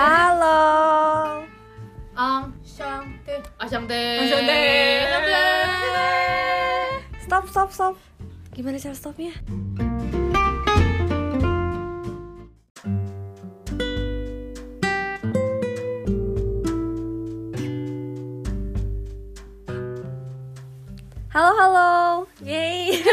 Halo. Ang Shang Te. Asyang Te. Asyang Te. Asyang Te. Stop, stop, stop. Gimana cara stopnya? Halo, halo. Yay.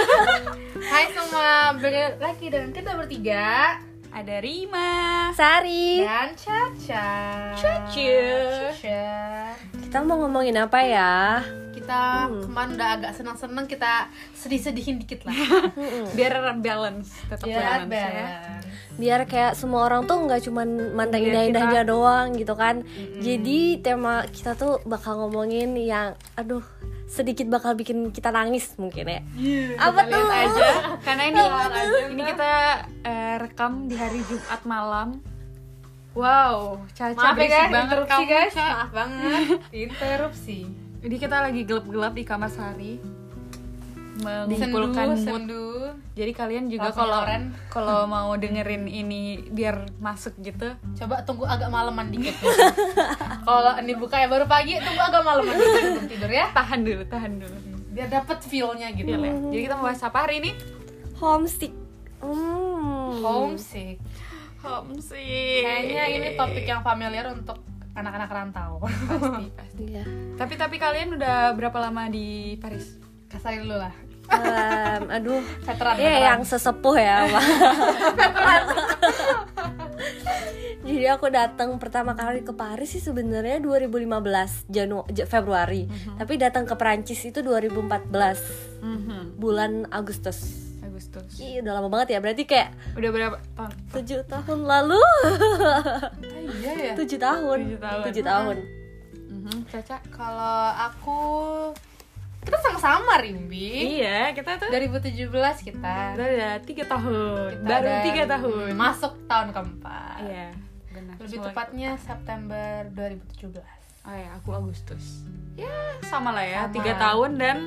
Hai semua, balik lagi dengan kita bertiga Ada Rima. Sari. dan Caca. Caca. Caca. Kita mau ngomongin apa ya? Kita kemarin udah agak senang-senang, kita sedih-sedihin dikit lah. Biar balance, tetap Biar balance, ya. balance. biar kayak semua orang tuh nggak cuman mandang indah-indahnya doang gitu kan jadi tema kita tuh bakal ngomongin yang aduh sedikit bakal bikin kita nangis mungkin ya apa Kita tuh aja karena ini ini kita eh, rekam di hari Jumat malam. Wow, Caca Maaf ya guys, banget interupsi kamu, guys. Maaf banget. Interupsi. Jadi kita lagi gelap-gelap di kamar Sari mengumpulkan Sendu, mood. sendu. Jadi kalian juga kalau kalau mau dengerin ini biar masuk gitu, Coba tunggu agak malaman dikit. Kalau ini buka ya baru pagi, tunggu agak malaman dikit sebelum tidur ya. tahan dulu, tahan dulu. Biar dapet feel-nya gitu. Le. Jadi kita mau bahas apa hari ini? homesick hmm. Homesick. Homesick. Kayaknya ini topik yang familiar untuk anak-anak rantau. pasti pasti. Iya. Tapi tapi kalian udah berapa lama di Paris? Kasarin dulu lah. Em, aduh Veteran. ya veteran. yang sesepuh ya jadi aku datang pertama kali ke Paris sih sebenarnya 2015 Janu Februari tapi datang ke Perancis itu 2014 Mhm. bulan Agustus Agustus. Iya udah lama banget ya berarti kayak Udah berapa tahun? Tujuh tahun lalu iya ya. tujuh tahun Tujuh tahun. tujuh tahun Mhm. Caca. Kalau aku kita sama-sama Rimbi. Iya, kita tuh 2017 kita. udah ada tiga tahun. Kita Baru tiga tahun. Masuk tahun keempat. Iya, benar. Lebih Mulai- tepatnya September 2017. Oh ya, aku Agustus. Ya, sama lah ya, Sama. tiga tahun dan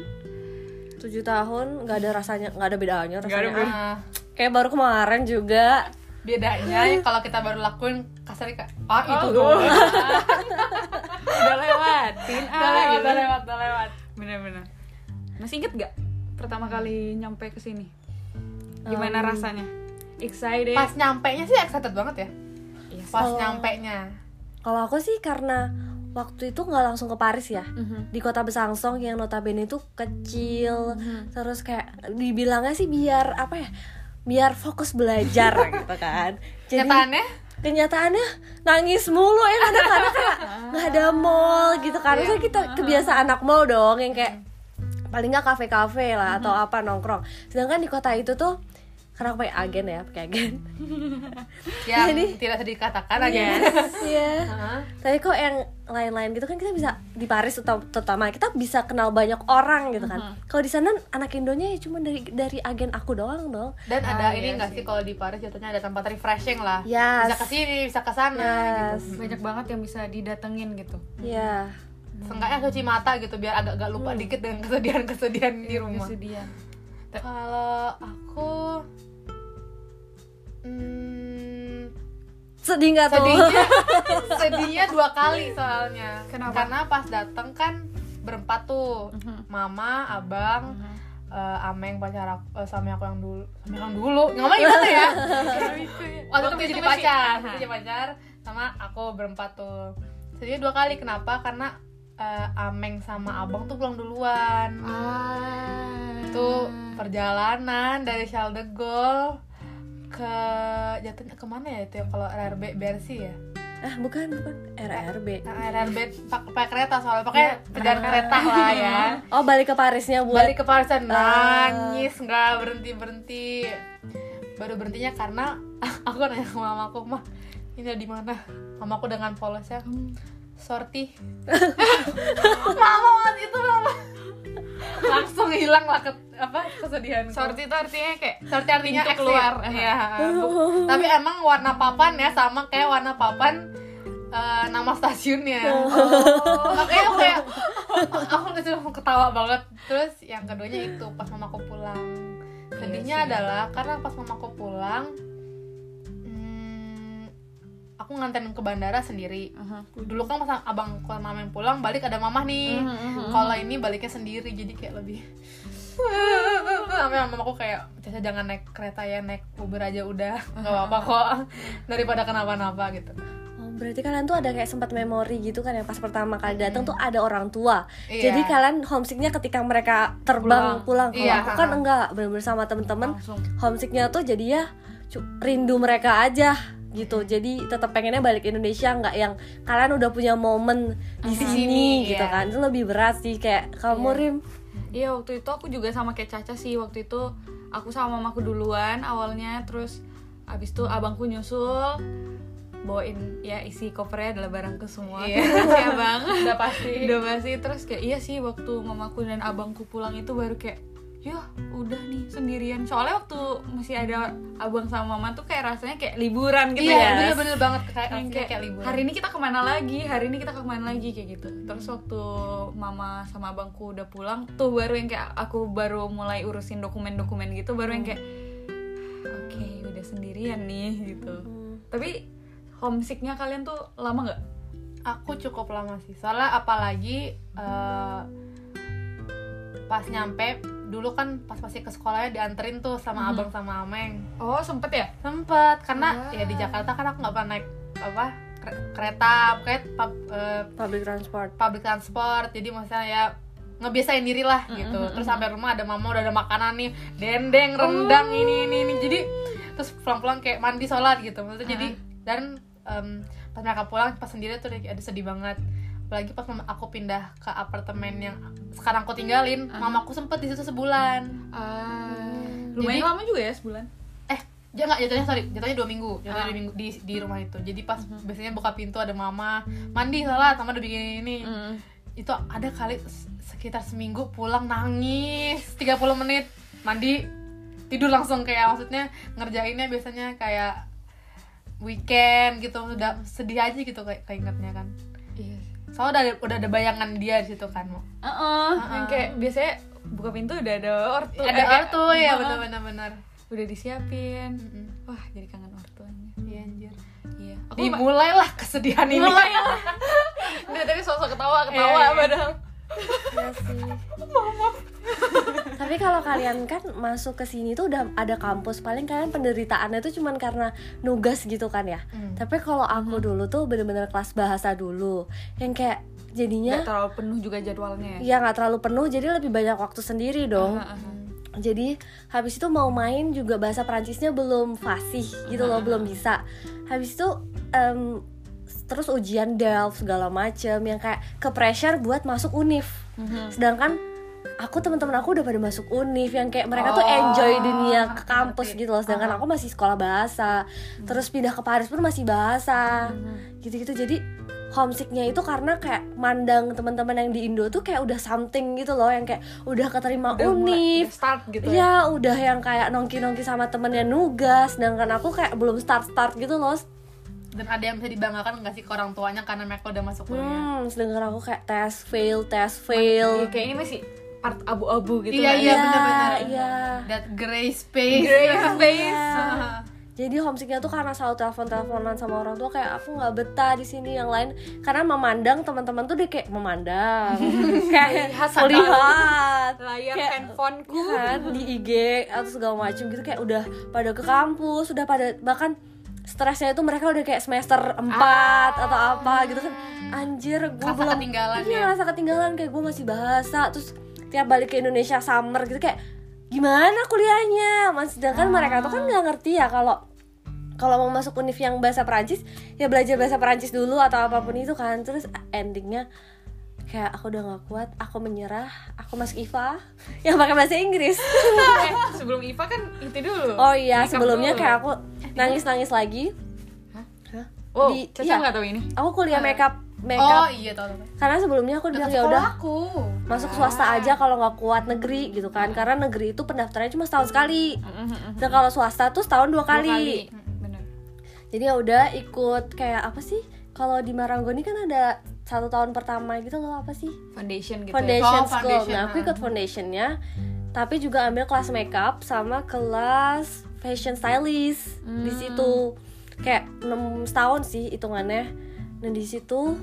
tujuh tahun nggak ada rasanya nggak ada bedanya rasanya ada kayak baru kemarin juga bedanya ya kalau kita baru lakuin kasarnya kayak ah itu Oh, udah lewatin. Udah ah, lewat, gitu. udah lewat, udah lewat. Bener-bener. Masih inget gak pertama kali nyampe ke sini? Gimana Um, rasanya? Excited? Pas nyampe nya sih excited banget ya. Iya. Pas Oh. nyampe nya. kalau aku sih karena waktu itu nggak langsung ke Paris ya Mhm. di kota Besangsong yang notabene itu kecil terus kayak dibilangnya sih biar apa ya biar fokus belajar gitu kan jadi kenyataannya nangis mulu yang ada karena kayak nggak ada mall gitu kan. Iya. Maksudnya kita kebiasaan anak mall dong yang kayak paling nggak kafe-kafe lah atau apa nongkrong. Sedangkan di kota itu tuh karena aku pakai agen ya pakai agen yang Jadi- tidak sedih katakan aja. Iya. Heeh. Tapi kok yang lain-lain gitu kan kita bisa di Paris terut- terutama kita bisa kenal banyak orang gitu kan. Kalau di sana anak Indonya ya cuma dari dari agen aku doang dong. Dan ada Ah, ini iya nggak sih kalau di Paris jatuhnya ada tempat refreshing lah. Yes. Bisa ke sini, bisa ke sana Yes. gitu. Banyak banget yang bisa didatengin gitu. Iya. Seenggaknya cuci mata gitu biar agak-agak lupa dikit dengan kesedihan-kesedihan di rumah. Kesedihan. Kalau aku hmm, Sedih nggak tuh? sedihnya sedihnya dua kali soalnya. Kenapa? Karena pas dateng kan berempat tuh, Mhm. mama, abang, Mhm. eh, Ameng pacar aku, eh, suami aku yang dulu, suami aku yang dulu, ngomong gimana ya? Waktu itu Waktu jadi itu masih- pacar, jadi pacar sama aku berempat tuh. Sedihnya dua kali, kenapa? Karena eh, Ameng sama abang tuh pulang duluan. Ah. Itu perjalanan dari Charles de Gaulle ke jatuhnya ke mana ya itu ya kalau RRB Bercy ya? Ah, bukan, bukan. RRB. Nah, RRB pak- pakai kereta soalnya pakai Ya, perjalanan kereta. kereta lah ya. Oh, balik ke Parisnya buat Balik ke Paris dan Ah. nangis nggak berhenti berhenti. Baru berhentinya karena aku nanya ke mamaku mah ini di mana? Mamaku dengan polosnya sorti. mama waktu itu mama langsung hilang lah ke, apa kesedihan. Sorti itu artinya kayak Sorti artinya Pintu keluar. Iya. bu- Tapi emang warna papan ya sama kayak warna papan eh, nama stasiunnya. Makanya aku kayak aku itu langsung ketawa banget. Terus yang keduanya itu pas mamaku pulang. Sedihnya sih. adalah karena pas mamaku pulang aku aku nganterin ke bandara sendiri. Aha. dulu kan pas abang kalau mama yang pulang balik ada mamah nih. Mhm, kalau ini baliknya sendiri jadi kayak lebih sampai mamaku kayak Caca jangan naik kereta ya naik Uber aja udah. Nggak apa-apa kok. Daripada kenapa-napa gitu. Oh, berarti kalian tuh ada kayak sempat memori gitu kan yang pas pertama kali datang tuh ada orang tua. Iya. Jadi kalian homesicknya ketika mereka terbang pulang. Kalau Iya, aku kan enggak, bener-bener sama temen-temen. Langsung. homesicknya tuh jadi ya rindu mereka aja gitu. Jadi tetap pengennya balik Indonesia nggak yang kalian udah punya momen di sini sini, gitu iya. kan. Itu lebih berat sih kayak kamu Rim. Iya waktu itu aku juga sama kayak Caca sih waktu itu aku sama mamaku duluan awalnya terus abis itu abangku nyusul bawain ya isi kopernya adalah barangku semua Iya. kasih abang udah pasti udah pasti terus kayak iya sih waktu mamaku dan abangku pulang itu baru kayak ya udah nih sendirian. Soalnya waktu masih ada abang sama mama tuh kayak rasanya kayak liburan gitu iya ya. bener-bener banget. Kayak kayak, kayak, kayak liburan. hari ini kita ke mana lagi hari ini kita ke mana lagi kayak gitu. Terus waktu mama sama abangku udah pulang tuh baru yang kayak aku baru mulai urusin dokumen-dokumen gitu baru yang kayak oke udah sendirian nih gitu. Tapi homesicknya kalian tuh lama nggak? Aku cukup lama sih. Soalnya apalagi eh, pas nyampe dulu kan pas masih ke sekolahnya dianterin tuh sama abang sama ameng. Oh sempet ya? Sempet karena ya di Jakarta kan aku nggak pernah naik apa kere- kereta kayak pub- eh, Public transport. public transport jadi maksudnya ya ngebiasain diri lah gitu. terus sampai rumah ada mama udah ada makanan nih dendeng rendang ini ini ini. Jadi terus pulang-pulang kayak mandi sholat gitu. Maksudnya jadi dan em, pas mereka pulang pas sendiri tuh kayak ada sedih banget apalagi pas mama aku pindah ke apartemen yang sekarang aku tinggalin mamaku sempet di situ sebulan. Ah. Jadi- lumayan lama juga ya sebulan? Eh jangan jatuhnya sorry jatuhnya dua minggu. Jatuhnya dua minggu di di rumah itu. Jadi pas biasanya buka pintu ada mama mandi sholat mama udah bikin ini. Itu ada kali sekitar seminggu pulang nangis 30 menit mandi tidur langsung. Kayak maksudnya ngerjainnya biasanya kayak weekend gitu udah sedih aja gitu kayak keingetnya kan soalnya udah ada, udah ada bayangan dia di situ kan Mo. Heeh, yang kayak biasanya buka pintu udah ada ortu ada eh, kayak- ortu ya Heeh, benar-benar benar udah disiapin. Mm-mm. wah jadi kangen ortuanya. Iya anjir. Iya. Aku dimulailah kesedihan ini. Mulai Dia tadi sosok ketawa ketawa Iya, iya. padahal. Iya sih. Tapi kalau kalian kan masuk ke sini tuh udah ada kampus, paling kalian penderitaannya tuh cuman karena nugas gitu kan ya. Hmm. Tapi kalau aku dulu tuh bener-bener kelas bahasa dulu, yang kayak jadinya nggak terlalu penuh juga jadwalnya ya nggak terlalu penuh, jadi lebih banyak waktu sendiri dong. Aha, aha. Jadi habis itu mau main juga bahasa Perancisnya belum fasih gitu loh, belum bisa. Habis itu em, terus ujian Delft segala macem yang kayak ke pressure buat masuk univ. Sedangkan aku teman-teman aku udah pada masuk univ yang kayak mereka tuh Oh, enjoy dunia ke kampus gitu loh. Sedangkan aku masih sekolah bahasa. Terus pindah ke Paris pun masih bahasa. Gitu-gitu. Jadi homesicknya itu karena kayak mandang teman-teman yang di Indo tuh kayak udah something gitu loh yang kayak udah keterima Udah mulai- univ udah start gitu ya Iya, udah yang kayak nongki-nongki sama temennya nugas, sedangkan aku kayak belum start-start gitu loh. dan ada yang bisa dibanggakan nggak sih ke orang tuanya karena mereka udah masuk kuliah Hmm, sedangkan aku kayak tes fail, tes fail. Kayak ini masih part abu-abu gitu Iya, kan. iya. bener-bener. Iya. that gray space Gray space. Iya. Jadi homesicknya tuh karena selalu telepon-teleponan sama orang tua kayak aku nggak betah di sini yang lain karena memandang teman-teman tuh dia kayak memandang kayak Lihat melihat layar Kayak- handphoneku Iya kan di IG atau segala macam gitu kayak udah pada ke kampus udah pada bahkan stresnya itu mereka udah kayak semester 4 atau apa gitu kan anjir gue belum ketinggalan iya ya. rasa ketinggalan kayak gue masih bahasa terus tiap balik ke Indonesia summer gitu kayak gimana kuliahnya? Mas sedangkan mereka tuh kan nggak ngerti ya kalau kalau mau masuk univ yang bahasa Perancis ya belajar bahasa Perancis dulu atau apa pun itu kan. Terus endingnya kayak aku udah nggak kuat aku menyerah aku masuk IVA yang pakai bahasa Inggris. Eh, sebelum Iva kan itu dulu. Oh iya Makeup sebelumnya dulu. kayak aku nangis nangis lagi. Oh di- Caca iya. nggak tahu ini? Aku kuliah makeup oh makeup iya tau tau karena sebelumnya aku bilang ya udah aku masuk swasta aja kalau nggak kuat negeri gitu kan. Karena negeri itu pendaftarannya cuma setahun sekali. Dan kalau swasta tuh setahun dua Dua kali, bener. Jadi ya udah ikut kayak apa sih? Kalau di Maranggoni kan ada satu tahun pertama gitu loh apa sih? Foundation gitu foundation Oh, school. foundation, nah aku ikut foundationnya tapi juga ambil kelas makeup sama kelas fashion stylist di situ. Kayak 6 tahun sih hitungannya dan di situ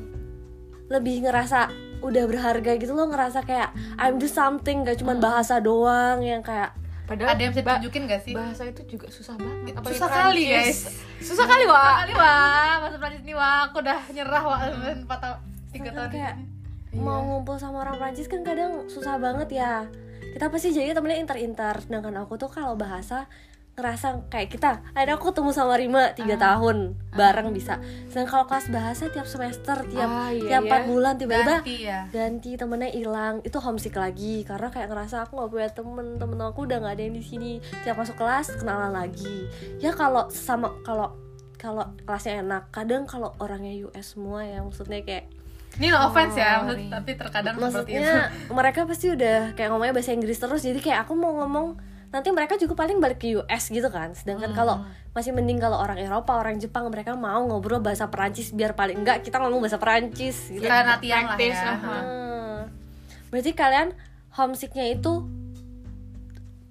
lebih ngerasa udah berharga gitu loh ngerasa kayak I'm do something gak cuman bahasa doang yang kayak Padahal ada yang bisa ditunjukin gak sih? bahasa itu juga susah banget. Apalagi susah kali guys. Susah kali Susah wah. kali wah bahasa Prancis ini wah aku udah nyerah wah empat tahun tiga tahun kayak Iya. mau ngumpul sama orang Prancis kan kadang susah banget ya. Kita pasti jadi temennya inter-inter. Sedangkan aku tuh kalau bahasa ngerasa kayak kita ada aku ketemu sama Rima tiga tahun bareng bisa. Sedangkan kalau kelas bahasa tiap semester tiap Ah, iya, tiap empat iya. bulan tiba-tiba ganti ya. ganti temennya hilang. Itu homesick lagi karena kayak ngerasa aku nggak punya temen temen aku udah nggak ada yang di sini. Tiap masuk kelas kenalan lagi. Ya kalau sama kalau kalau kelasnya enak kadang kalau orangnya US semua ya maksudnya kayak ini no offense ya Oh, maksud, iya. tapi terkadang seperti itu. Maksudnya mereka pasti udah kayak ngomongnya bahasa Inggris terus jadi kayak aku mau ngomong nanti mereka juga paling balik ke US gitu kan. Sedangkan kalau masih mending kalau orang Eropa orang Jepang mereka mau ngobrol bahasa Perancis biar paling enggak kita ngomong bahasa Perancis gitu. Kalian latihan lah ya. aha. Hmm. berarti kalian homesicknya itu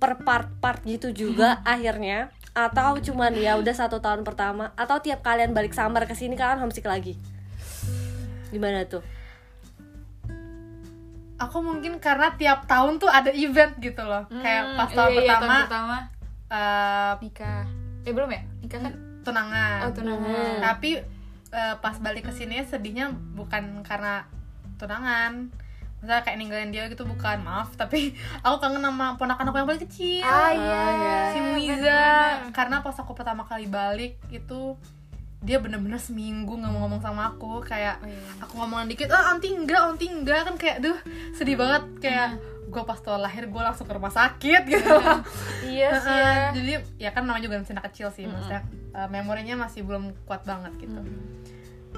per part-part gitu juga akhirnya? Atau cuman ya udah satu tahun pertama? Atau tiap kalian balik summer ke sini kalian homesick lagi? Gimana tuh aku mungkin karena tiap tahun tuh ada event gitu loh kayak Hmm, pas tahun iya, iya, pertama tahun pertama eh, nikah. Eh belum ya? Nikah kan? tunangan Oh, tunangan. tapi eh, pas balik ke sini sedihnya bukan karena tunangan misalnya kayak ninggalin dia gitu bukan maaf tapi aku kangen sama ponakan aku yang paling kecil Ah iya. si Muiza karena pas aku pertama kali balik itu dia bener-bener seminggu nggak mau ngomong sama aku kayak Oh, iya. aku ngomongin dikit ah onti enggak onti enggak kan kayak duh sedih banget. Kayak gue pas tuh lahir gue langsung ke rumah sakit gitu. Iya sih Heeh, ya. jadi ya kan namanya juga masih anak kecil sih maksudnya uh, memorinya masih belum kuat banget gitu.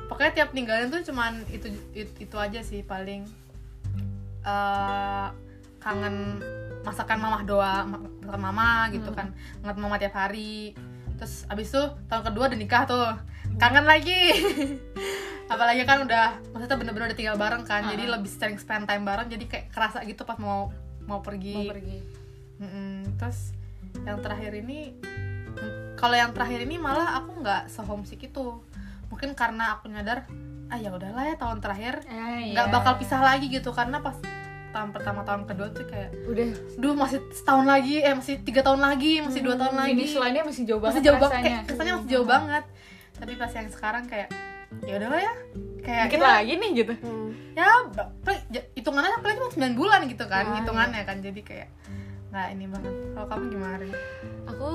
Pokoknya tiap ninggalin tuh cuman itu itu, itu aja sih paling uh, kangen masakan mamah doa ma- masakan mama gitu kan ngeliat mama tiap hari terus abis itu tahun kedua udah nikah tuh. Kangen lagi. Apalagi kan udah maksudnya bener-bener udah tinggal bareng kan. Jadi lebih sering spend time bareng jadi kayak kerasa gitu pas mau mau pergi. Mau pergi. Mm-mm. terus yang terakhir ini kalau yang terakhir ini malah aku nggak se-homesick itu. Mungkin karena aku nyadar ah ya udahlah ya tahun terakhir Ah, iya. nggak bakal pisah lagi gitu. Karena pas tahun pertama tahun kedua tuh kayak Udah. duh masih setahun lagi eh masih tiga tahun lagi masih dua tahun lagi Finish line-nya masih jauh banget masih jauh banget rasanya. kayak kesannya masih jauh banget tapi pas yang sekarang kayak ya udahlah ya kayak Dikit ya, lagi nih gitu. Hmm. ya ya, hitungannya paling cuma 9 bulan gitu kan Ah, hitungannya kan jadi kayak nggak ini banget kalau kamu gimana? Aku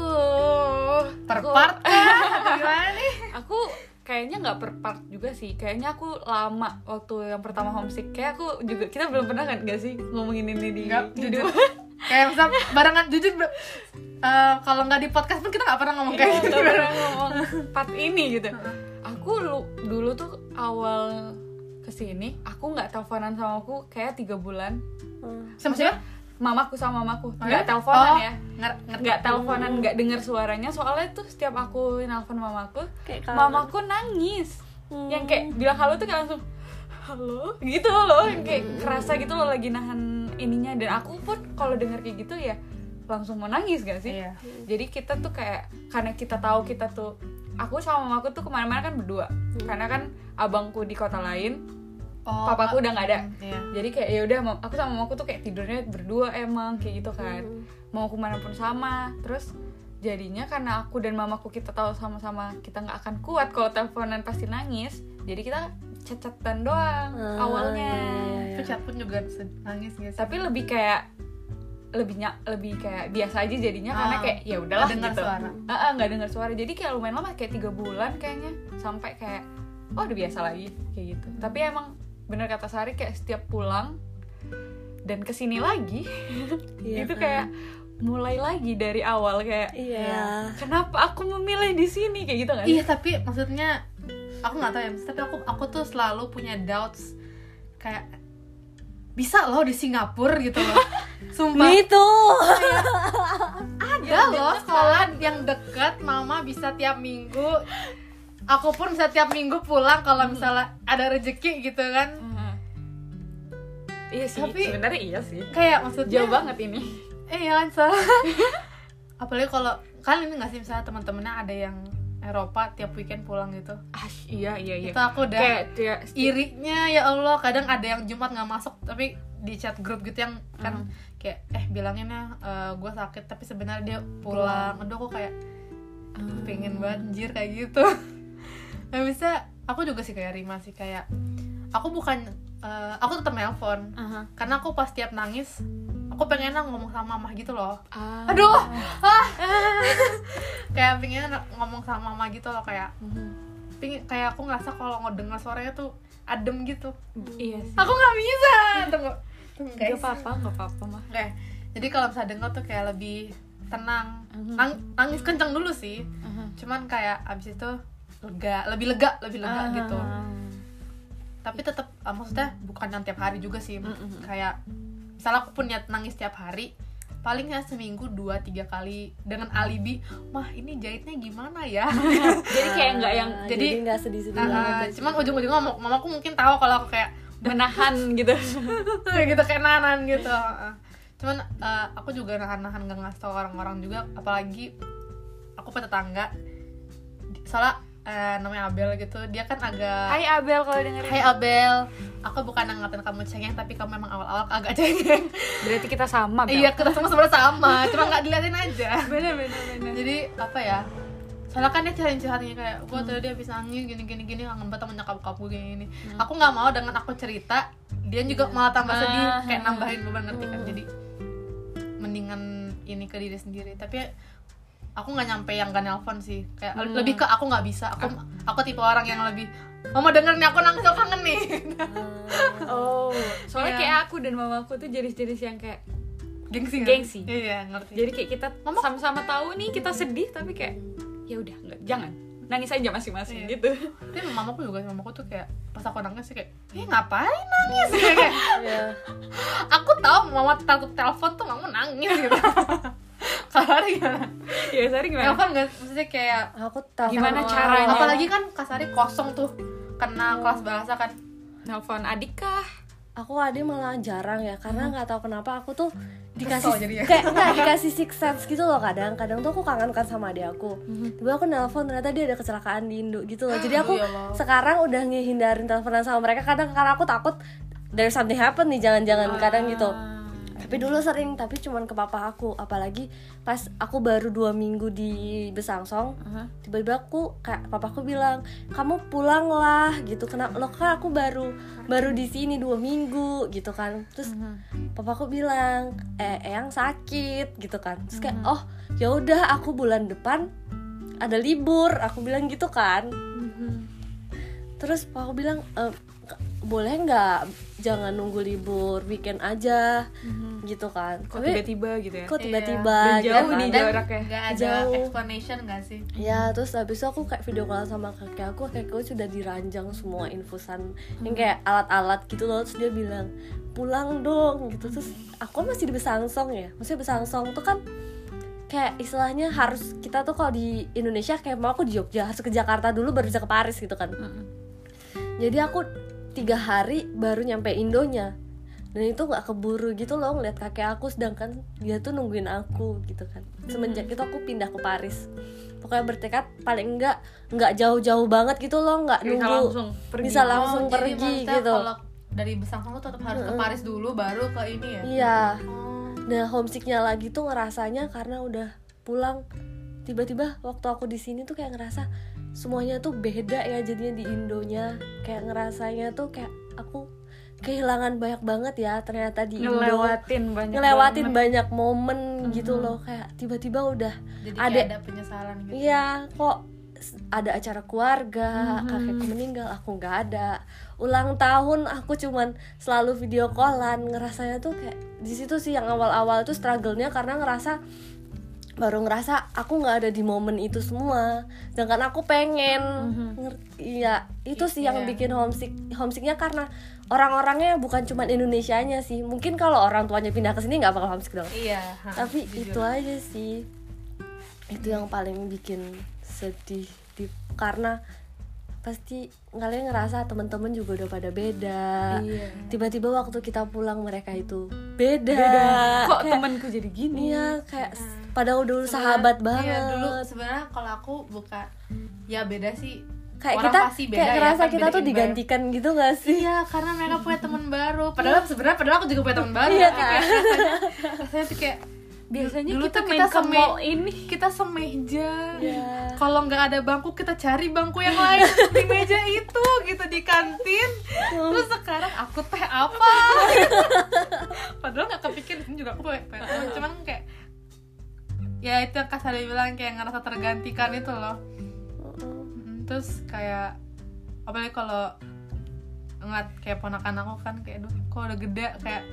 per aku- part gimana nih Aku kayaknya nggak per part juga sih. Kayaknya aku lama waktu yang pertama homesick. Kayak aku juga kita belum pernah kan gak sih ngomongin ini di Nggak, hidup. jujur kayak misal barengan jujur bro- eh, kalau nggak di podcast pun kita nggak pernah ngomong kayak Iya, gitu pernah ngomong part ini gitu. Aku lu, dulu tuh awal ke sini aku nggak teleponan sama aku kayak tiga bulan. Hmm. sama siapa Mamaku sama mamaku. Oh, nggak ya? teleponan Oh, ya. nggak teleponan nggak dengar suaranya. Soalnya tuh setiap aku nelpon mamaku Kayak mamaku nangis. Hmm. yang kayak bilang halo tuh kayak langsung halo? Gitu loh. Yang kayak kerasa gitu loh lagi nahan ininya. Dan aku pun kalau denger kayak gitu ya langsung mau nangis gak sih? Iya. jadi kita tuh kayak karena kita tahu kita tuh aku sama mamaku tuh ke mana-mana kan berdua. Karena kan abangku di kota lain Oh, papaku udah nggak ada. Iya. jadi kayak ya udah aku sama mamaku tuh kayak tidurnya berdua emang kayak gitu kan. Mau ke mana pun sama. Terus jadinya karena aku dan mamaku kita tahu sama-sama kita nggak akan kuat kalau teleponan pasti nangis jadi kita chat-chatan doang Ah, awalnya. iya, iya, iya. Chat pun juga nangis gitu tapi lebih kayak lebih nyak lebih kayak biasa aja jadinya karena Ah, kayak ya udahlah dengar gitu. suara. Ah, ah, nggak dengar suara. Jadi kayak lumayan lama kayak tiga bulan kayaknya. Sampai kayak oh udah biasa lagi kayak gitu. Tapi emang bener kata Sari kayak setiap pulang dan ke sini lagi Iya itu kan? kayak mulai lagi dari awal kayak iya kenapa aku memilih di sini kayak gitu kan Iya tapi maksudnya aku nggak tahu ya, tapi aku aku tuh selalu punya doubts kayak bisa loh di Singapura gitu loh. Sumpah gitu ada loh sekolah yang dekat, mama bisa tiap minggu. Aku pun bisa tiap minggu pulang kalau misalnya ada rezeki gitu kan. Iya sih Tapi- sebenarnya iya sih. Kayak maksudnya jauh banget ini. Eh iya kan salah. Apalagi kalau kalian ini nggak sih misalnya teman-temannya ada yang Eropa tiap weekend pulang gitu. Ah, iya iya iya. Itu aku udah kayak dia irinya ya Allah kadang ada yang Jumat nggak masuk tapi di chat grup gitu yang kan kayak eh bilangin ya gue sakit tapi sebenarnya dia pulang. Aduh aku kayak aduh, pengen banget anjir kayak gitu bisa aku juga sih kayak Rima sih kayak aku bukan eh, aku tetap nelpon Aha. karena aku pas tiap nangis aku pengen ngomong sama mama gitu loh Ah. aduh ah. kayak pengen ngomong sama mama gitu loh kayak Mhm. pingin kayak aku ngerasa kalau ngedengar suaranya tuh adem gitu iya sih aku nggak bisa tunggu tunggu Gak guys apa-apa, gak apa-apa mah Oke, jadi kalau misalnya denger tuh kayak lebih tenang Mhm. Nang- nangis kenceng dulu sih Aha. cuman kayak abis itu lega lebih lega lebih lega Ah. gitu. Tapi tetap uh, maksudnya bukan yang tiap hari juga sih Mm-mm. kayak misalnya aku pun niat nangis tiap hari paling ya seminggu dua tiga kali dengan alibi mah ini jahitnya gimana ya? Jadi kayak nggak yang Nah, jadi- nggak sedih-sedih Nah, banget uh, cuman ujung-ujungnya mama- mamaku mungkin tahu kalau aku kayak menahan gitu. Gitu kayak nahan gitu Uh, cuman uh, aku juga nahan-nahan gak ngasih tau orang-orang juga apalagi aku punya tetangga soalnya uh, namanya Abel gitu. Dia kan agak Hai Abel kalau dengerin. Hai Abel. Aku bukan ngatain kamu cengeng tapi kamu memang awal-awal agak cengeng. Berarti kita sama Bel. Iya kita semua sebenarnya sama. Cuma nggak diliatin aja. Bener bener bener jadi apa ya? Soalnya kan dia curhatnya kayak gue tadi dia habis nangis gini gini gini kangen banget sama nyokap gue gini gini. Aku nggak mau dengan aku cerita dia juga malah tambah sedih Ah. kayak nambahin beban ngerti kan. Jadi mendingan ini ke diri sendiri. Tapi aku nggak nyampe yang gak nelpon sih kayak Hmm. lebih ke aku nggak bisa aku aku tipe orang yang lebih mama denger nih aku nangis aku kangen nih Oh Soalnya Iya. kayak aku dan mamaku tuh jenis-jenis yang kayak gengsi? Gengsi. iya ngerti Jadi kayak kita Mama- sama-sama tahu nih kita sedih tapi kayak ya udah nggak jangan nangis aja masing-masing Iya. gitu. tapi mamaku juga mamaku tuh kayak pas aku nangis sih kayak eh ngapain nangis kayak Iya. aku tahu mama takut telepon tuh mama nangis gitu ada gimana Ya Sari gimana? telepon nggak maksudnya kayak aku tahu Gimana caranya? apalagi kan kasari kosong tuh kena kelas bahasa kan Nelfon adik kah? aku ade malah jarang ya karena nggak tahu kenapa aku tuh dikasih jadinya. kayak nggak dikasih six sense gitu loh kadang kadang tuh aku kangen kan sama adik aku tiba aku nelpon ternyata dia ada kecelakaan di Indo gitu loh jadi aku Allah. sekarang udah ngehindarin teleponan sama mereka kadang karena aku takut there's something happen nih jangan-jangan kadang gitu tapi dulu sering tapi cuman ke papa aku. Apalagi pas aku baru dua minggu di Besangsong Aha. tiba-tiba aku kayak papaku bilang kamu pulang lah gitu. Kenapa lo kan aku baru baru di sini dua minggu gitu kan. Terus papaku bilang eh eyang sakit gitu kan. Terus kayak oh ya udah aku bulan depan ada libur. Aku bilang gitu kan. Terus papaku bilang "Eh, k- boleh nggak jangan nunggu libur weekend aja gitu kan Kok tapi tiba-tiba gitu ya? kok Iya. tiba-tiba Dan gitu jauh kan. nih dan jaraknya. nggak ada Jauh. explanation nggak sih Ya terus habis itu aku kayak video call sama kakek aku Kakek aku sudah diranjang semua infusan Yang kayak alat-alat gitu loh Terus dia bilang pulang dong gitu Terus aku kan masih di Besangsong ya Maksudnya Besangsong tuh kan Kayak istilahnya harus Kita tuh kalau di Indonesia kayak mau aku di Jogja Harus ke Jakarta dulu baru bisa ke Paris gitu kan Jadi aku tiga hari baru nyampe Indonya. Dan itu nggak keburu gitu loh ngeliat kakek aku sedangkan dia tuh nungguin aku gitu kan. Semenjak itu aku pindah ke Paris. Pokoknya bertekad paling enggak nggak jauh-jauh banget gitu loh nggak Bisa nunggu langsung pergi. bisa langsung Oh, pergi gitu. kalau dari Besang kamu tetap harus ke Paris dulu baru ke ini ya? Iya. Oh. nah homesicknya lagi tuh ngerasanya karena udah pulang. Tiba-tiba waktu aku di sini tuh kayak ngerasa semuanya tuh beda ya jadinya di Indonya. Kayak ngerasanya tuh kayak aku kehilangan banyak banget ya ternyata di Indo. Ngelewatin banyak ngelewatin banget. banyak momen gitu loh. Kayak tiba-tiba udah jadi Ada- ada penyesalan gitu. Iya kok ada acara keluarga kakekku meninggal aku nggak ada. Ulang tahun aku cuman selalu video callan. Ngerasanya tuh kayak di situ sih yang awal-awal tuh struggle-nya karena ngerasa baru ngerasa aku nggak ada di momen itu semua. Sedangkan aku pengen. Iya itu sih yang Iya. bikin homesick homesicknya karena orang-orangnya bukan cuman Indonesianya sih. Mungkin kalau orang tuanya pindah ke sini nggak bakal homesick dong. Iya ha, tapi jujur. itu aja sih. Itu yang paling bikin sedih di, karena pasti kalian ngerasa teman-teman juga udah pada beda Iya. tiba-tiba waktu kita pulang mereka itu beda, kok Kayak- temanku jadi gini iya kayak padahal dulu sahabat banget Iya, dulu sebenarnya kalau aku bukan ya beda sih. kayak Orang kita pasti beda kayak ya, ngerasa kan kita beda tuh digantikan gitu gak sih Iya, karena mereka punya teman baru. Padahal sebenarnya padahal aku juga punya teman baru. Iya, kan? kayak rasanya, rasanya tuh kayak biasanya dulu kita main kita ke seme- mall ini kita semeja. Iya. Kalau nggak ada bangku kita cari bangku yang lain di meja itu gitu di kantin. Terus sekarang aku teh apa? Padahal nggak kepikir sini juga aku. Cuman kayak ya itu yang kasar bilang kayak ngerasa tergantikan itu loh. Terus kayak apalagi kalau ngeliat kayak ponakan aku kan kayak duh kok udah gede kayak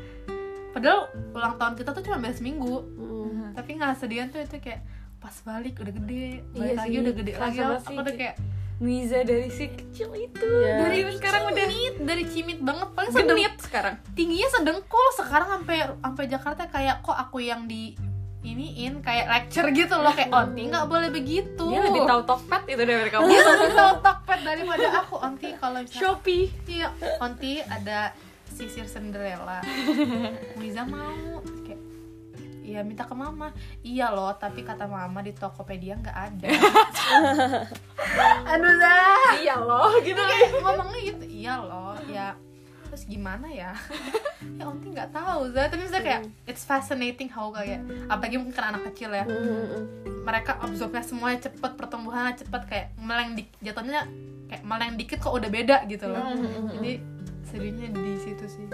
padahal ulang tahun kita tuh cuma beda seminggu Mm. tapi nggak sedian tuh itu kayak pas balik udah gede balik Iya lagi sih, udah gede kerasa lagi. banget aku sih, udah kayak Niza dari si kecil itu. Iya. dari sekarang udah cimit dari cimit banget paling sedeng genit sekarang. Tingginya sedengkul sekarang sampai sampai Jakarta kayak kok aku yang di iniin kayak lecture gitu loh kayak onti nggak boleh begitu. Dia lebih tahu Tokped itu dari kamu. Dia lebih tahu Tokped daripada aku. Onti kalau misalnya Shopee. Iya onti ada sisir Cinderella. Miza mau. Kayak Iya minta ke mama. Iya loh tapi kata mama di Tokopedia nggak ada. Aduh dah iya loh gitu. Kayak ngomongnya gitu. Iya loh ya. Terus gimana ya? Ya onti nggak tahu Zah. Tapi misalnya kayak it's fascinating how kayak apalagi mungkin karena anak kecil ya. Mereka absorbnya semuanya cepet pertumbuhannya cepet kayak meleng dik jatuhnya kayak meleng dikit kok udah beda gitu loh. Jadi sedihnya di situ sih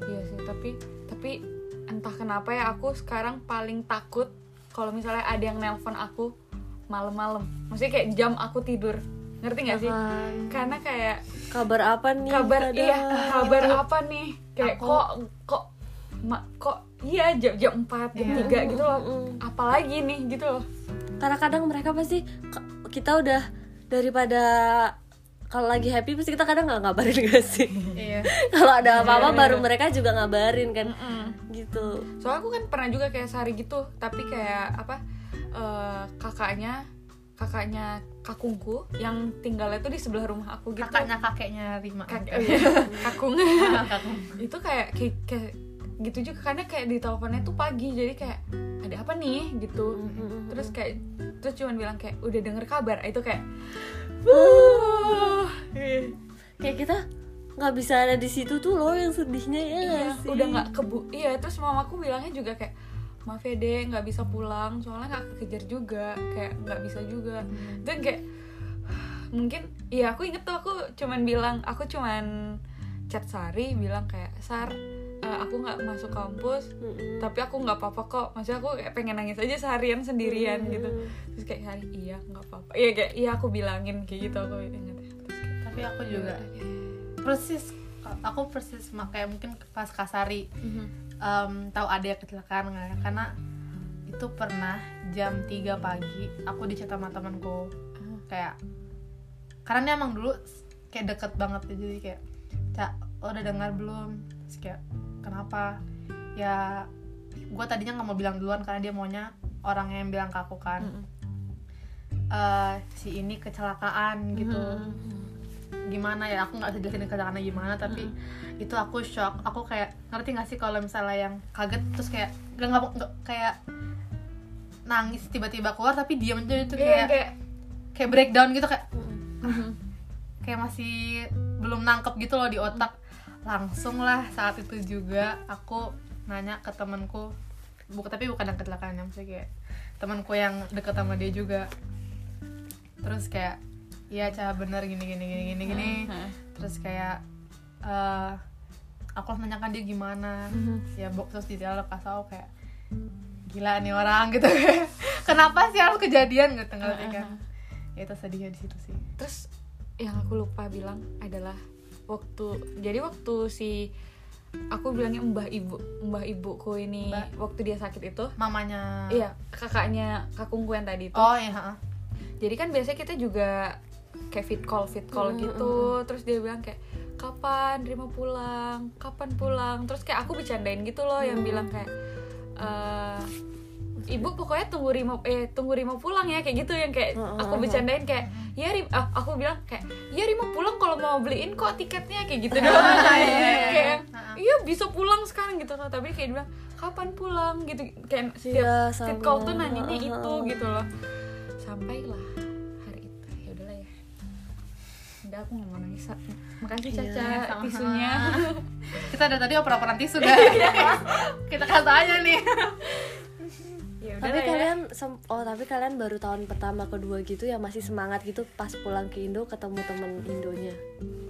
Iya sih, tapi tapi entah kenapa ya aku sekarang paling takut kalau misalnya ada yang nelpon aku malam-malam. Maksudnya kayak jam aku tidur. Ngerti gak sih? Karena kayak kabar apa nih kabar Kada? iya, kabar apa nih? Kayak Aku- kok kok ma- kok iya jam jam 4, jam Iya. 3 gitu loh. Apalagi nih gitu loh. karena kadang mereka pasti kita udah daripada kalau lagi happy pasti kita kadang nggak ngabarin gak sih? Iya. Kalau ada apa-apa Iya. baru mereka juga ngabarin kan. Mm-mm. gitu. Soalnya aku kan pernah juga kayak sehari gitu, tapi kayak apa eh, kakaknya kakaknya kakungku yang tinggalnya tuh di sebelah rumah aku gitu. kakaknya kakeknya Rima. Kak- oh iya, kakung. Kakak. itu kayak, kayak kayak gitu juga karena kayak di teleponnya tuh pagi jadi kayak ada apa nih? gitu. Terus kayak terus cuman bilang kayak udah denger kabar. Itu kayak Uh, kayak kita nggak bisa ada di situ tuh loh yang sedihnya ya iya, sih? udah nggak kebu iya terus mamaku bilangnya juga kayak maaf ya deh nggak bisa pulang. Soalnya nggak kekejar juga kayak nggak bisa juga. Dan kayak mungkin iya aku inget tuh aku cuman bilang aku cuman chat Sari bilang kayak Sar eh, aku nggak masuk kampus Mm-mm. tapi aku nggak apa-apa kok. Maksudnya aku kayak pengen nangis aja seharian sendirian Mm. gitu. Terus kayak Sari iya nggak apa-apa. Iya kayak iya aku bilangin kayak gitu aku terus kayak tapi aku juga persis aku persis makanya mungkin pas Kasari. Em, tahu ada yang kecelakaan nggak ya? Karena itu pernah jam 3 pagi aku dicat sama temanku. Kayak karena dia emang dulu kayak deket banget ya, jadi kayak cak lo udah dengar belum? Terus kayak kenapa? Ya gue tadinya nggak mau bilang duluan karena dia maunya orang yang bilang ke aku kan. Mm-mm. Eh, si ini kecelakaan gitu. Mm-mm. gimana ya? Aku nggak bisa jelasin keadaannya gimana tapi itu aku shock. Aku kayak ngerti gak sih kalau misalnya yang kaget terus kayak gak, nggak kayak nangis tiba-tiba keluar tapi diam aja itu Iya, kayak kayak kayak breakdown gitu kayak Mhm. kayak masih belum nangkep gitu loh di otak langsung lah saat itu juga aku nanya ke temanku. Bukan tapi bukan yang kecelakaan ya maksudnya kayak temanku yang deket sama dia juga. Terus kayak iya cah bener gini gini gini gini gini. Heeh. terus kayak eh aku langsung nanyakan dia gimana. Ya bok terus di dalam pas aku kayak gila nih orang gitu. Kenapa sih harus kejadian? Gitu ngerti kan? ya itu sedihnya di situ sih. Terus yang aku lupa bilang adalah waktu jadi waktu si aku bilangnya mbah ibu mbah ibuku ini Mbak. waktu dia sakit itu. Mamanya? Iya kakaknya kakungku yang tadi itu. Oh iya jadi kan biasanya kita juga kayak fit call fit call Mm, gitu. terus dia bilang kayak kapan Rima pulang? Kapan pulang? Terus kayak aku bercandain gitu loh yang bilang kayak eh ibu pokoknya tunggu Rima eh tunggu Rima pulang ya kayak gitu yang kayak aku bercandain kayak ya Rim ah, aku bilang kayak ya Rima pulang kalau mau beliin kok tiketnya kayak gitu doang. kayak iya bisa pulang sekarang gitu loh. Tapi kayak dia bilang kapan pulang? gitu. Kayak Iya, setiap, setiap sama. call tuh nanyanya itu gitu loh. Sampailah hari itu. Ya udahlah ya. Udah aku nggak mau nangis makasih Iya, Caca sama-sama. tisunya. Kita dari tadi oper-operan tisu guys kita kasih aja nih ya tapi ya. kalian oh tapi kalian baru tahun pertama kedua gitu ya masih semangat gitu pas pulang ke Indo ketemu temen Indonya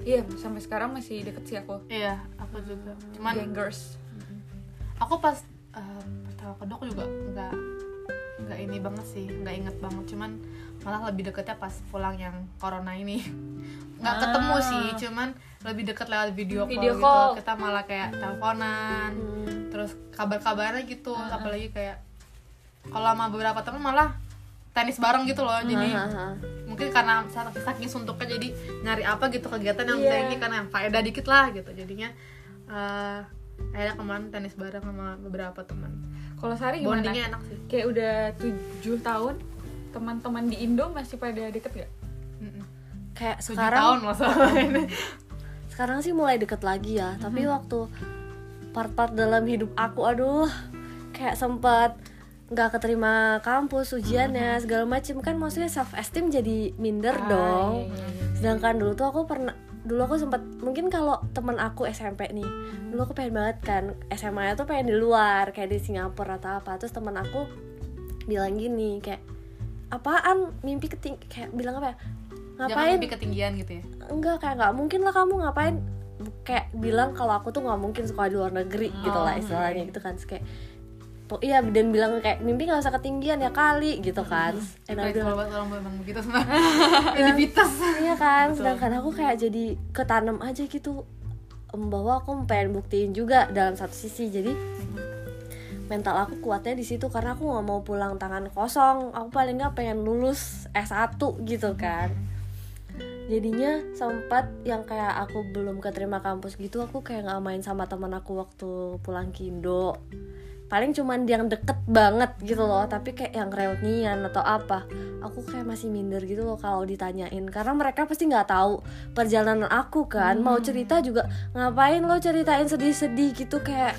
iya sampai sekarang masih deket sih aku iya aku juga cuman gangers aku pas eh, pertama kedua aku juga nggak nggak ini banget sih nggak inget banget cuman malah lebih deketnya pas pulang yang corona ini nggak Ah. ketemu sih cuman lebih deket lewat video, Video call, call. gitu kita malah kayak teleponan Hmm. terus kabar-kabarnya gitu Ah. apalagi kayak kalau sama beberapa teman malah tenis bareng gitu loh jadi Hahaha. mungkin karena saking suntuknya jadi nyari apa gitu kegiatan yang Iya. ini karena yang faedah dikit lah gitu jadinya eh akhirnya kemarin tenis bareng sama beberapa teman kalau Sari gimana bondingnya enak sih kayak udah tujuh tahun teman-teman di Indo masih pada deket gak? Mm-mm. kayak tujuh sekarang tahun masalahnya sekarang sih mulai deket lagi ya tapi waktu part-part dalam hidup aku aduh kayak sempat nggak keterima kampus ujiannya segala macem. Kan maksudnya self esteem jadi minder Ah, dong. iya, iya, iya. sedangkan dulu tuh aku pernah dulu aku sempat mungkin kalau temen aku SMP nih dulu aku pengen banget kan SMA nya tuh pengen di luar kayak di Singapura atau apa. Terus temen aku bilang gini kayak apaan? Mimpi keting kayak bilang apa ya? Jangan ngapain? mimpi ketinggian gitu ya? Enggak kayak nggak mungkin lah kamu ngapain. Kayak bilang kalau aku tuh nggak mungkin sekolah di luar negeri gitu lah Oh, istilahnya gitu kan. Terus kayak po- iya dan bilang kayak mimpi nggak usah ketinggian ya kali gitu kan. And I Itu bilang kalau orang memang begitu Edivitas iya. Kan sedangkan aku kayak jadi ketanam aja gitu. Bahwa aku pengen buktiin juga dalam satu sisi. Jadi mental aku kuatnya di situ karena aku nggak mau pulang tangan kosong. Aku paling nggak pengen lulus S1 gitu kan. Jadinya sempat yang kayak aku belum keterima kampus gitu aku kayak nggak main sama teman aku waktu pulang ke Indo paling cuman yang deket banget gitu loh tapi kayak yang reunian atau apa aku kayak masih minder gitu loh kalau ditanyain karena mereka pasti nggak tahu perjalanan aku kan. Mau cerita juga ngapain lo ceritain sedih-sedih gitu kayak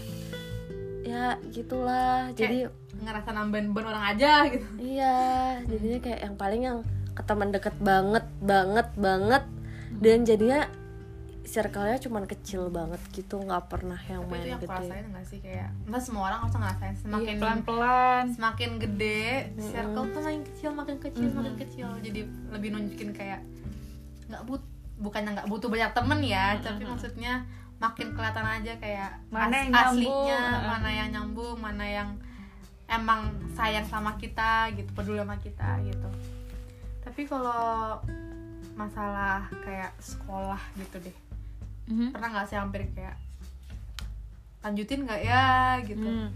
ya gitulah. Jadi ngerasa nambahin beban orang aja gitu. Iya, jadinya kayak yang paling yang ke teman deket banget, banget, banget. Dan jadinya circle-nya cuman kecil banget gitu, nggak pernah yang tapi itu main yang aku gede. rasain gak sih? Kayak Mas semua orang harus ngerasain. Semakin Iya, pelan-pelan. semakin gede circle tuh makin kecil makin kecil makin kecil. Jadi lebih nunjukin kayak nggak but bukannya nggak butuh banyak temen ya tapi maksudnya makin kelihatan aja kayak Mana as- yang nyambung, aslinya heeh. mana yang nyambung mana yang emang sayang sama kita gitu peduli sama kita gitu. Tapi kalau masalah kayak sekolah gitu deh Mhm. pernah nggak sih hampir kayak lanjutin nggak ya? gitu. Hmm.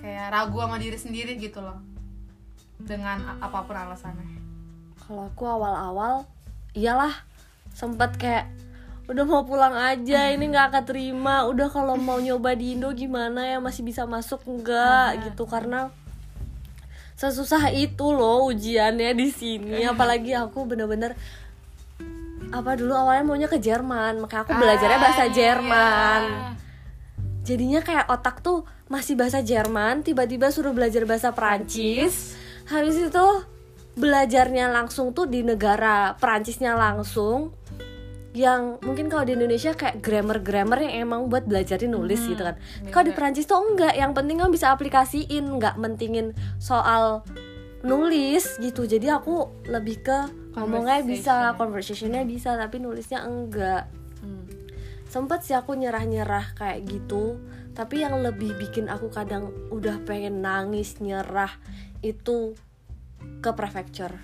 kayak ragu sama diri sendiri gitu loh. Dengan apa pun alasannya. Kalau aku awal-awal, iyalah sempet kayak udah mau pulang aja ini nggak keterima udah kalau mau nyoba di Indo gimana ya? Masih bisa masuk enggak gitu karena sesusah itu loh ujiannya di sini. Apalagi aku bener-bener apa dulu awalnya maunya ke Jerman makanya aku belajarnya bahasa Ah, Jerman. Iya. jadinya kayak otak tuh masih bahasa Jerman tiba-tiba suruh belajar bahasa Perancis. Habis itu belajarnya langsung tuh di negara Perancisnya langsung yang mungkin kalau di Indonesia kayak grammar-grammar yang emang buat belajarin nulis gitu kan. Kalau di Perancis tuh enggak yang penting kan bisa aplikasiin nggak mentingin soal nulis gitu. Jadi aku lebih ke ngomongnya bisa conversationnya bisa tapi nulisnya enggak. Hmm. sempet sih aku nyerah-nyerah kayak gitu. Tapi yang lebih bikin aku kadang udah pengen nangis nyerah itu ke prefecture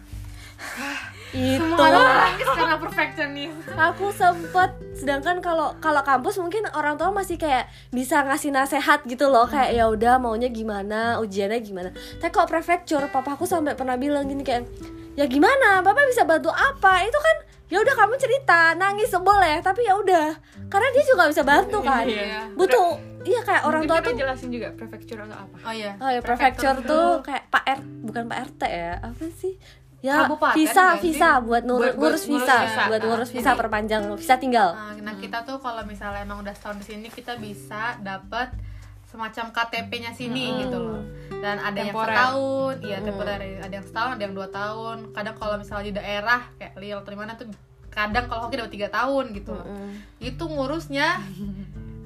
itu. Semua orang nangis karena perfectionist aku sempet sedangkan kalau kalau kampus mungkin orang tua masih kayak bisa ngasih nasehat gitu loh kayak ya udah maunya gimana ujiannya gimana. Tapi kalau prefecture papa aku sampai pernah bilang gini kayak ya gimana? Bapak bisa bantu apa? Itu kan ya udah kamu cerita nangis boleh. Tapi ya udah karena dia juga bisa bantu kan. Iya. butuh iya kayak orang Mungkin tua tuh jelasin juga prefecture atau apa? Oh iya. Oh ya prefecture tuh kayak pak R bukan pak RT ya. Apa sih ya Kabupaten visa sih? visa buat nur- Buat- buat ngurus ngurus visa visa. buat Ah, ngurus visa jadi- perpanjang visa tinggal Nah, nah kita tuh kalau misalnya emang udah setahun di sini kita bisa dapat semacam KTP-nya sini gitu loh. Dan ada yang Temporer. setahun, iya temporer. Ada yang setahun, ada yang dua tahun. Kadang kalau misalnya di daerah kayak Lille atau mana tuh kadang kalau hoki dapat tiga tahun gitu loh. Itu ngurusnya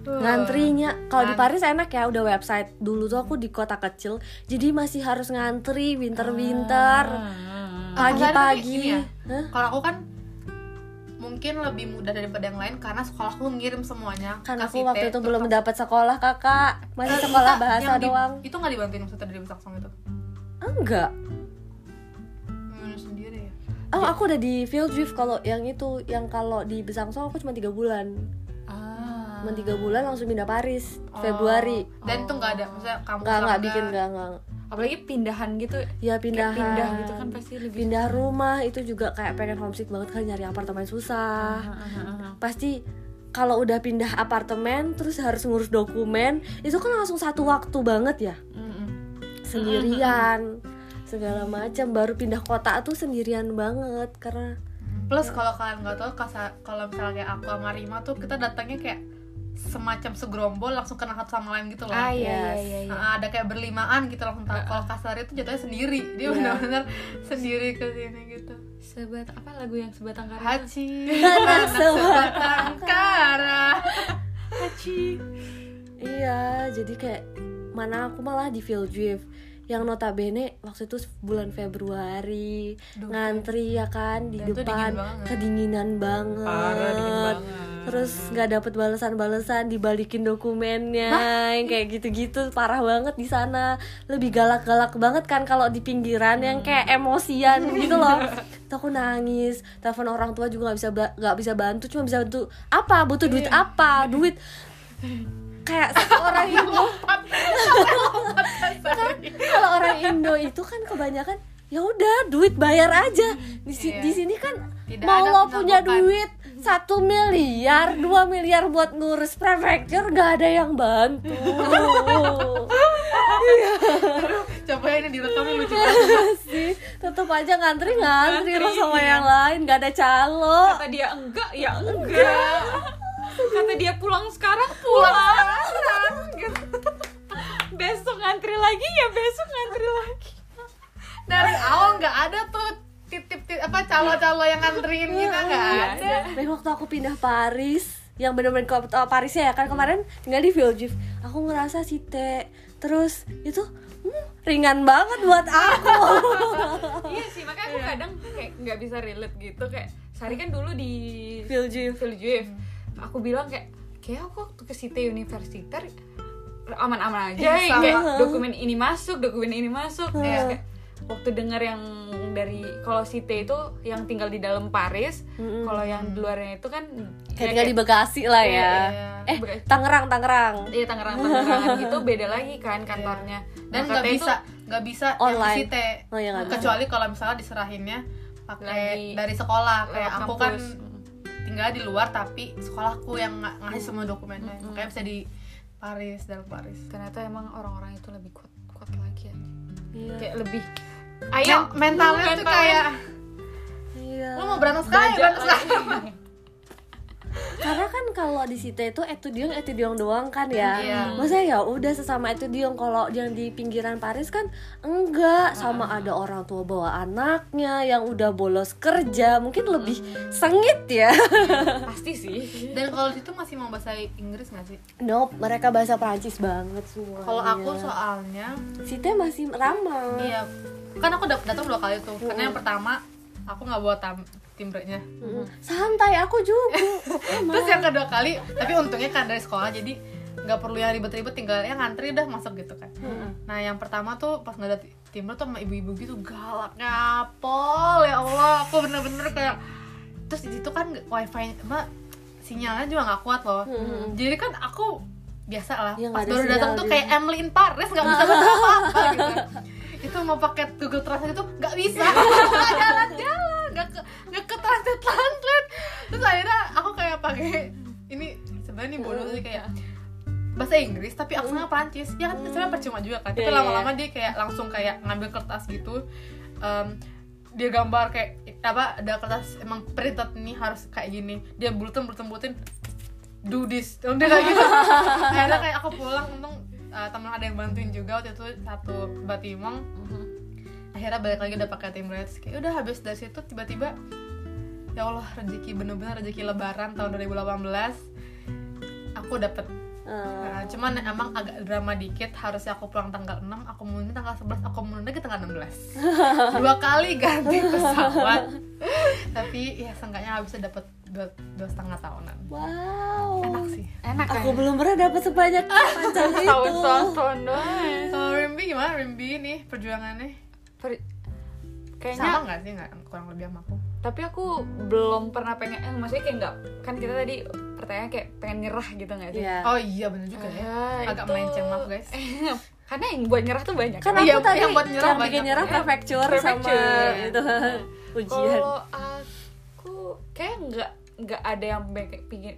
uh, ngantrinya kalau di Paris enak ya udah website dulu tuh aku di kota kecil jadi masih harus ngantri winter-winter Ah. Pagi-pagi ya, Hah? Kalau aku kan mungkin lebih mudah daripada yang lain karena sekolahku ngirim semuanya ke aku waktu itu belum dapat sekolah kakak. Masih Eh, sekolah bahasa di- doang. itu nggak dibantuin maksudnya dari Saksong itu? Enggak. Hmm, sendiri ya. Oh aku udah di field trip kalau yang itu. Yang kalau di Besangsong aku cuma tiga bulan. Cuma tiga bulan langsung pindah Paris Oh. Februari. Dan itu nggak ada maksudnya kamu nggak nggak bikin nggak nggak. Apalagi pindahan gitu ya kayak pindahan. pindah gitu kan pasti lebih pindah rumah itu juga kayak pengen homesick banget kan nyari apartemen susah. Ah, ah, ah, ah. pasti kalau udah pindah apartemen terus harus ngurus dokumen itu kan langsung satu waktu banget ya. Sendirian segala macam. Baru pindah kota tuh sendirian banget karena plus kalau kalian nggak tahu kasa- kalau misalnya kayak aku sama Rima tuh kita datangnya kayak semacam segerombol langsung kenal satu sama lain gitu loh. Ah iya iya Yes. iya, iya. Nah, ada kayak berlimaan gitu langsung tahu kalau kasar itu jatuhnya sendiri. Dia Iya. benar-benar sendiri ke sini gitu. Sebat apa lagu yang sebatang kara Haji. Sebatang kara Haji. Iya jadi kayak mana aku malah di Vildrift yang notabene waktu itu bulan Februari Duh. ngantri ya kan di Dan depan dingin banget. kedinginan banget. Parah dingin banget terus nggak dapet balasan-balasan dibalikin dokumennya yang kayak gitu-gitu parah banget di sana. Lebih galak-galak banget kan kalau di pinggiran yang kayak emosian gitu loh. Tuh aku nangis telepon orang tua juga nggak bisa nggak bisa bantu cuma bisa bantu apa? Butuh duit apa? Duit kayak orang Indo kalau orang Indo itu kan kebanyakan ya udah duit bayar aja. Di, Iya. di sini kan Tidak mau lo punya duit satu miliar dua miliar buat ngurus prefecture nggak ada yang bantu. Coba ini direkam lucu banget. Sih tetap aja ngantri ngantri lo sama Ngantri, yang lain nggak ada calo. Kata dia enggak ya enggak. Kata dia pulang sekarang pulang, Gitu. besok ngantri lagi ya besok ngantri lagi. Dari awal nggak ada tuh titip titip apa calo-calo yang nganterin kita nggak ada? Nah, waktu aku pindah Paris yang bener-bener ke uh, Parisnya ya kan kemarin tinggal di Villejuif aku ngerasa si T terus itu hmm, ringan banget buat aku. Iya sih makanya aku kadang kayak nggak bisa relate gitu kayak Sari kan dulu di Villejuif Villejuif aku bilang kayak kayak aku waktu ke City Universiter aman-aman aja Iya, kayak dokumen ini masuk dokumen ini masuk. Iya. Terus kayak waktu dengar yang dari kalau City itu yang tinggal di dalam Paris Mm-mm. kalau yang di luarnya itu kan kayak tinggal di Bekasi lah ya. Iya, eh Bekasi. Tangerang Tangerang. Iya Tangerang Tangerang. Gitu beda lagi kan kantornya. Dan Nah, nggak bisa nggak bisa Online. Site. Oh, iya, kecuali kalau misalnya diserahinnya pakai dari sekolah. Kayak aku kan tinggal di luar tapi sekolahku yang ng- ngasih semua dokumennya Mm-mm. makanya bisa di Paris dalam Paris. Ternyata emang orang-orang itu lebih kuat kuat lagi aja iya. Kayak lebih ayo. Mentalnya tuh kayak iya. lu mau berantem sekali berantem sekali. karena kan kalau di situ itu etudiong etudiong doang kan ya. Iya. maksudnya ya udah sesama etudiong kalau yang di pinggiran Paris kan enggak. Sama ada orang tua bawa anaknya yang udah bolos kerja mungkin lebih sengit ya. Pasti sih. Dan kalau di situ masih mau bahasa Inggris nggak sih? Nope mereka bahasa Prancis banget semua. Kalau aku soalnya Situ masih ramah. Iya kan aku dat- datang dua kali tuh. Karena yang pertama aku nggak bawa tam timbrenya. Mm-mm. santai aku juga. Terus yang kedua kali tapi untungnya kan dari sekolah jadi nggak perlu yang ribet-ribet tinggal ya ngantri udah masuk gitu kan. Nah yang pertama tuh pas nggak ada ti- timbre tuh sama ibu-ibu gitu galaknya pol ya Allah. Aku bener-bener kayak terus di situ kan wifi mbak sinyalnya juga nggak kuat loh. Jadi kan aku biasa lah Ya, pas baru datang tuh kayak Emily in Paris nggak bisa baca apa-apa gitu itu mau pakai Google Translate itu nggak bisa. Iya. Nggak jalan-jalan nggak ke nggak ke translate translate. Terus akhirnya aku kayak pakai ini sebenarnya ini bodoh sih kayak bahasa Inggris tapi aksennya Prancis ya kan sebenarnya hmm. percuma juga kan iya, tapi iya, lama-lama dia kayak langsung kayak ngambil kertas gitu. Um, dia gambar kayak apa ada kertas emang printed nih harus kayak gini. Dia bulletin bulletin bulutin do this udah kayak gitu. Akhirnya kayak aku pulang untung uh, temen ada yang bantuin juga waktu itu satu batimong. Akhirnya balik lagi udah pakai tim Reds. Kayak udah habis dari situ tiba-tiba ya Allah rezeki bener-bener rezeki lebaran tahun 2018 aku dapet Eh, Nah, cuman emang agak drama dikit harusnya aku pulang tanggal 6 aku mundur tanggal 11 aku mundur lagi tanggal 16 dua kali ganti pesawat. Tapi ya seenggaknya habis dapet dua, dua setengah tahunan. Wow. Enak sih. Enak kan aku belum pernah dapat sebanyak panjang itu. tahun-tahun tahun doang. Kalau Rimbi gimana? Rimbi nih perjuangannya? Per- kayaknya sama nggak sih? Nggak kurang lebih sama aku. Tapi aku belum pernah pengen eh, maksudnya kayak nggak kan kita tadi pertanyaan kayak pengen nyerah gitu nggak sih? Iya. oh iya bener juga ya. Ya, agak itu- melenceng maaf guys. Karena yang buat nyerah tuh banyak. Kan kan? aku Iya, tadi yang buat nyerah yang bikin nyerah prefecture, sama itu. Ujian. Kalau aku kayak nggak nggak ada yang pengen pingin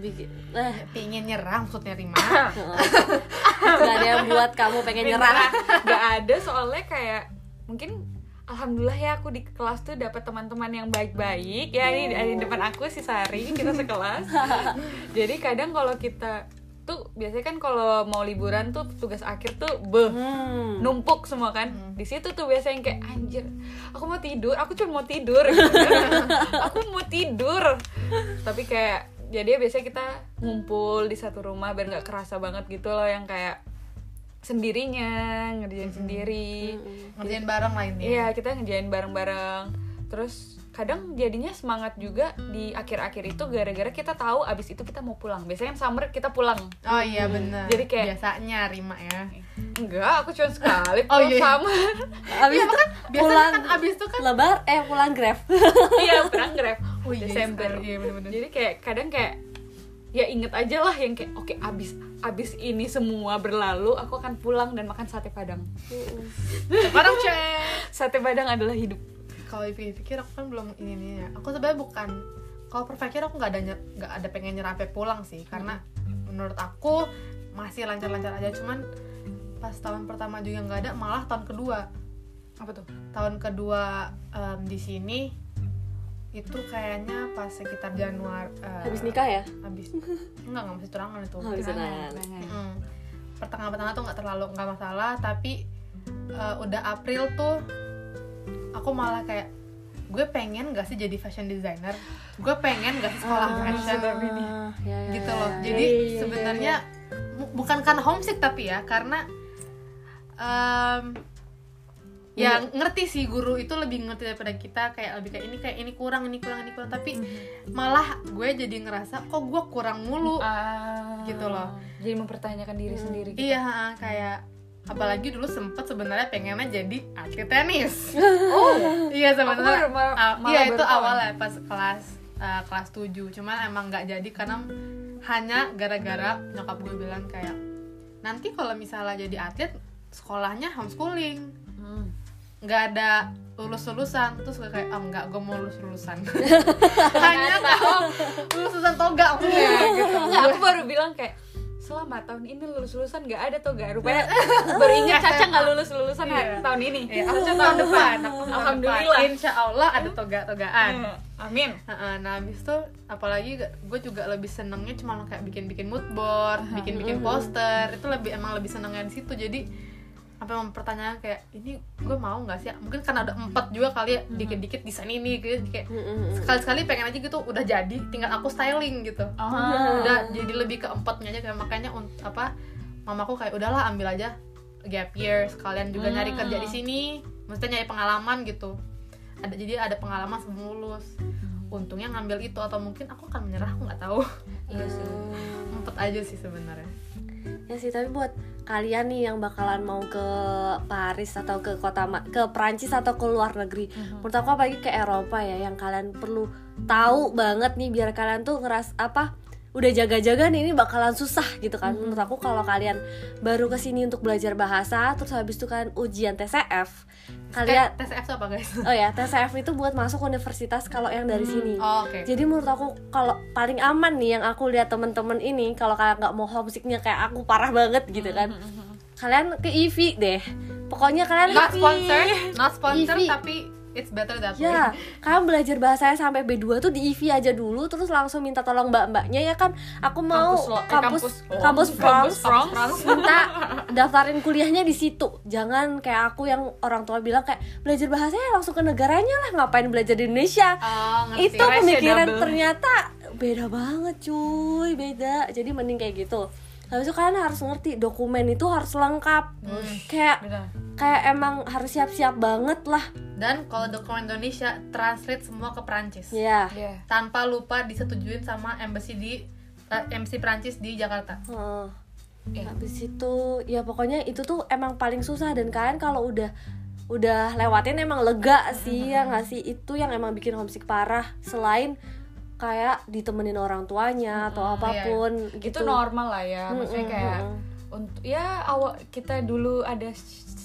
bikin eh pingin nyerah maksudnya Rima. Nggak ada yang buat kamu pengen nyerah. Nggak ada soalnya kayak mungkin alhamdulillah ya aku di kelas tuh dapat teman-teman yang baik-baik ya. Ini di depan aku si Sari kita sekelas. Jadi kadang kalau kita tuh biasanya kan kalau mau liburan tuh tugas akhir tuh beh hmm. numpuk semua kan. Di situ tuh biasanya yang kayak anjir aku mau tidur aku cuma mau tidur. Gitu. aku mau tidur. Tapi kayak jadi biasanya kita ngumpul di satu rumah biar nggak kerasa banget gitu loh yang kayak sendirinya ngerjain sendiri. Ngerjain bareng lah ini iya kita ngerjain bareng-bareng. Terus kadang jadinya semangat juga di akhir-akhir itu gara-gara kita tahu abis itu kita mau pulang. Biasanya kan summer kita pulang. Oh iya bener. Jadi kayak- biasanya Rima ya. Enggak aku cuma sekali Oh, pulang iya. summer. Abis Iya, itu kan? biasanya pulang kan abis itu kan lebar eh pulang grab. Iya perang grab. Oh iya, Desember. iya, bener-bener. jadi kayak kadang kayak ya inget aja lah yang kayak oke abis abis ini semua berlalu aku akan pulang dan makan sate padang. Bareng cek. Sate padang adalah hidup. Kalau dipikir aku kan belum ini nih ya. Aku sebenarnya bukan kalau perfecture aku nggak ada nggak ada pengen nyerah sampai pulang sih. Karena menurut aku masih lancar-lancar aja. Cuman pas tahun pertama juga nggak ada malah tahun kedua. Apa tuh? Tahun kedua em, di sini itu kayaknya pas sekitar Januari eh, habis nikah ya? habis. Enggak nggak masih turangan itu. Habis tunangan Mm. pertengahan-pertengahan tuh nggak terlalu nggak masalah tapi eh, udah April tuh aku malah kayak gue pengen gak sih jadi fashion designer? Gue pengen gak sih sekolah fashion Ah, ya, ya, gitu ya, loh. ya. jadi Iya, iya, iya, sebenarnya bu- bukan karena homesick tapi ya karena em, ya ngerti sih guru itu lebih ngerti daripada kita kayak lebih kayak ini kayak ini kurang ini kurang ini kurang tapi malah gue jadi ngerasa kok gue kurang mulu Ah, Gitu loh. jadi mempertanyakan diri sendiri gitu. Iya, kayak apalagi dulu sempet sebenarnya pengennya jadi atlet tenis. oh iya sebenarnya. ah, iya itu awalnya pas kelas ah, kelas 7 Cuman emang nggak jadi karena hanya gara-gara nyokap gue bilang kayak nanti kalau misalnya jadi atlet sekolahnya homeschooling Hmm. Nggak ada lulus lulusan terus gue kayak oh enggak gue mau lulus lulusan hanya kalau lulus lulusan toga maksudnya gitu. Nggak, aku baru bilang kayak selama tahun ini lulus lulusan nggak ada tuh gak rupanya baru ingat Caca nggak lulus lulusan Iya. tahun ini. Iya, aku tahun depan. Aku tahun Alhamdulillah. depan. insya Allah ada toga-togaan Hmm, amin. Heeh, nah habis itu apalagi gue juga lebih senengnya cuma kayak bikin-bikin mood board, bikin-bikin poster itu lebih emang lebih senengnya di situ. Jadi apa mempertanyakan kayak ini gue mau nggak sih mungkin karena udah empat juga kali ya dikit-dikit desain ini gitu kayak Mm-mm. sekali-sekali pengen aja gitu udah jadi tinggal aku styling gitu. Ah. udah jadi lebih ke empatnya aja kayak makanya apa mamaku kayak udahlah ambil aja gap year sekalian juga nyari kerja di sini. Maksudnya nyari pengalaman gitu. Ada jadi ada pengalaman sebelum lulus. Untungnya ngambil itu atau mungkin aku akan menyerah aku nggak tahu. Iya sih. Empet aja sih sebenarnya ya sih tapi buat kalian nih yang bakalan mau ke Paris atau ke kota ma- ke Prancis atau ke luar negeri menurut aku apalagi ke Eropa ya yang kalian perlu tahu banget nih biar kalian tuh ngeras apa udah jaga-jaga nih ini bakalan susah gitu kan menurut aku kalau kalian baru ke sini untuk belajar bahasa terus habis itu kan ujian TCF kalian Eh, tes F itu apa guys? oh ya TCF itu buat masuk universitas kalau yang dari sini Oh, oke. jadi menurut aku kalau paling aman nih yang aku lihat temen-temen ini kalau kalian nggak mau homesicknya kayak aku parah banget gitu kan kalian ke IVI deh pokoknya kalian Not IVI. sponsored, not sponsored IVI. tapi it's better that way. Ya, kalian belajar bahasanya sampai B2 tuh di IVI aja dulu terus langsung minta tolong mbak-mbaknya ya kan aku mau Kampus lo- eh, kampus kampus- oh, kampus kampus France France. minta daftarin kuliahnya di situ. Jangan kayak aku yang orang tua bilang kayak belajar bahasanya langsung ke negaranya lah, ngapain belajar di Indonesia. Oh, ngerti. Itu Rese pemikiran ternyata beda banget cuy, beda. Jadi mending kayak gitu. Habis itu kalian harus ngerti dokumen itu harus lengkap. Kayak Benar. kayak emang harus siap-siap banget lah. Dan kalau dokumen Indonesia translate semua ke Prancis. Ya. Iya. Tanpa lupa disetujuin sama embassy di eh, embassy Prancis di Jakarta. Heeh. Iya. Habis itu ya pokoknya itu tuh emang paling susah dan kalian kalau udah udah lewatin emang lega sih ya nggak sih itu yang emang bikin homesick parah selain kayak ditemenin orang tuanya atau apa pun gitu Itu normal lah ya. Maksudnya kayak mm-mm. untuk ya awal kita dulu ada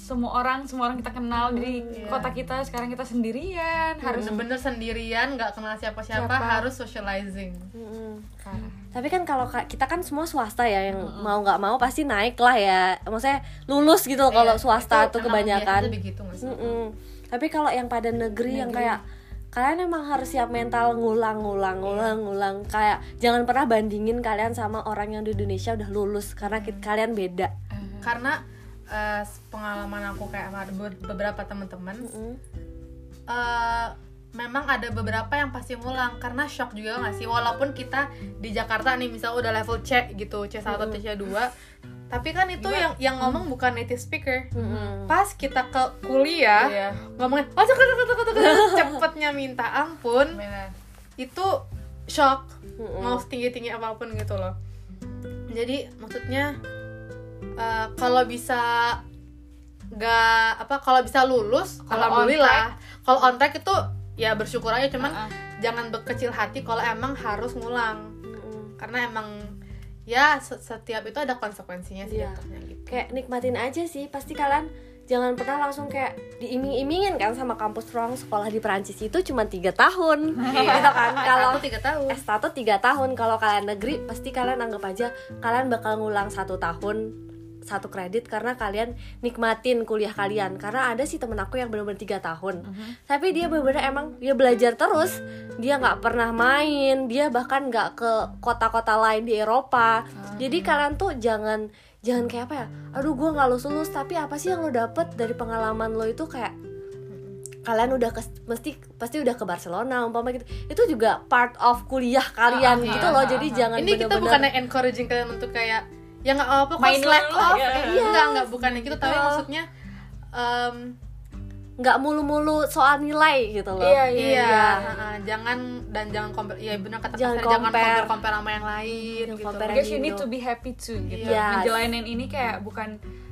semua orang semua orang kita kenal di Iya. kota kita sekarang kita sendirian harus Bener-bener sendirian, nggak kenal siapa-siapa, Siapa. harus socializing. Mm-mm. Parah. tapi kan kalau ka- kita kan semua swasta ya yang mau nggak mau pasti naik lah ya maksudnya lulus gitu loh kalau Iya, swasta itu tuh kebanyakan begitu? Mm-mm. Tapi kalau yang pada negeri, yang kayak kalian emang harus siap mental ngulang, ngulang, ngulang, ngulang. Kayak jangan pernah bandingin kalian sama orang yang di Indonesia udah lulus karena kit- kalian beda. Karena eh, pengalaman aku kayak sama be- beberapa teman-teman Mm. eh, memang ada beberapa yang pasti ngulang karena shock juga nggak sih walaupun kita di Jakarta nih misal udah level C gitu C1 atau C2 tapi kan itu yang yang ngomong bukan native speaker Mm-mm. pas kita ke kuliah Iya. ngomongnya oh cek cek cek cek cek cepetnya minta ampun Benar. itu shock Mm-mm. mau setinggi tinggi apa pun gitu loh jadi maksudnya eh, kalau bisa nggak apa kalau bisa lulus Kalau alhamdulillah kalau on track itu ya bersyukur aja cuman Uh-uh. jangan berkecil hati kalau emang harus ngulang Mm-mm. karena emang ya se- setiap itu ada konsekuensinya sih Iya. jatuhnya gitu Kayak nikmatin aja sih. Pasti kalian jangan pernah langsung kayak diiming-imingin kan sama kampus ruang sekolah di Perancis itu cuma tiga tahun, gitu kan? Kalau tiga tahun S1 tiga tahun kalau kalian negeri pasti kalian anggap aja kalian bakal ngulang satu tahun satu kredit karena kalian nikmatin kuliah kalian. Karena ada sih temen aku yang bener-bener tiga tahun. Tapi dia bener-bener emang dia belajar terus. Dia nggak pernah main. Dia bahkan nggak ke kota-kota lain di Eropa. Jadi kalian tuh jangan jangan kayak apa ya aduh gue nggak lulus lulus tapi apa sih yang lo dapet dari pengalaman lo itu? Kayak kalian udah ke mesti pasti udah ke Barcelona umpama gitu. Itu juga part of kuliah kalian Ah, gitu iya, loh. ah, jadi ah. jangan ini kita bener-bener- bukan encouraging kalian untuk kayak ya nggak apa-apa kok Main slack off iya. Eh, enggak enggak bukan yang gitu tapi Iya. maksudnya em, nggak mulu-mulu soal nilai gitu loh Iya, iya, iya. ha-ha. jangan dan jangan compare iya benar kata Jangan kasar, jangan compare. compare compare sama yang lain Jangan gitu compare. Because you need Indo. to be happy too gitu. Yes. Ngejalanin ini kayak bukan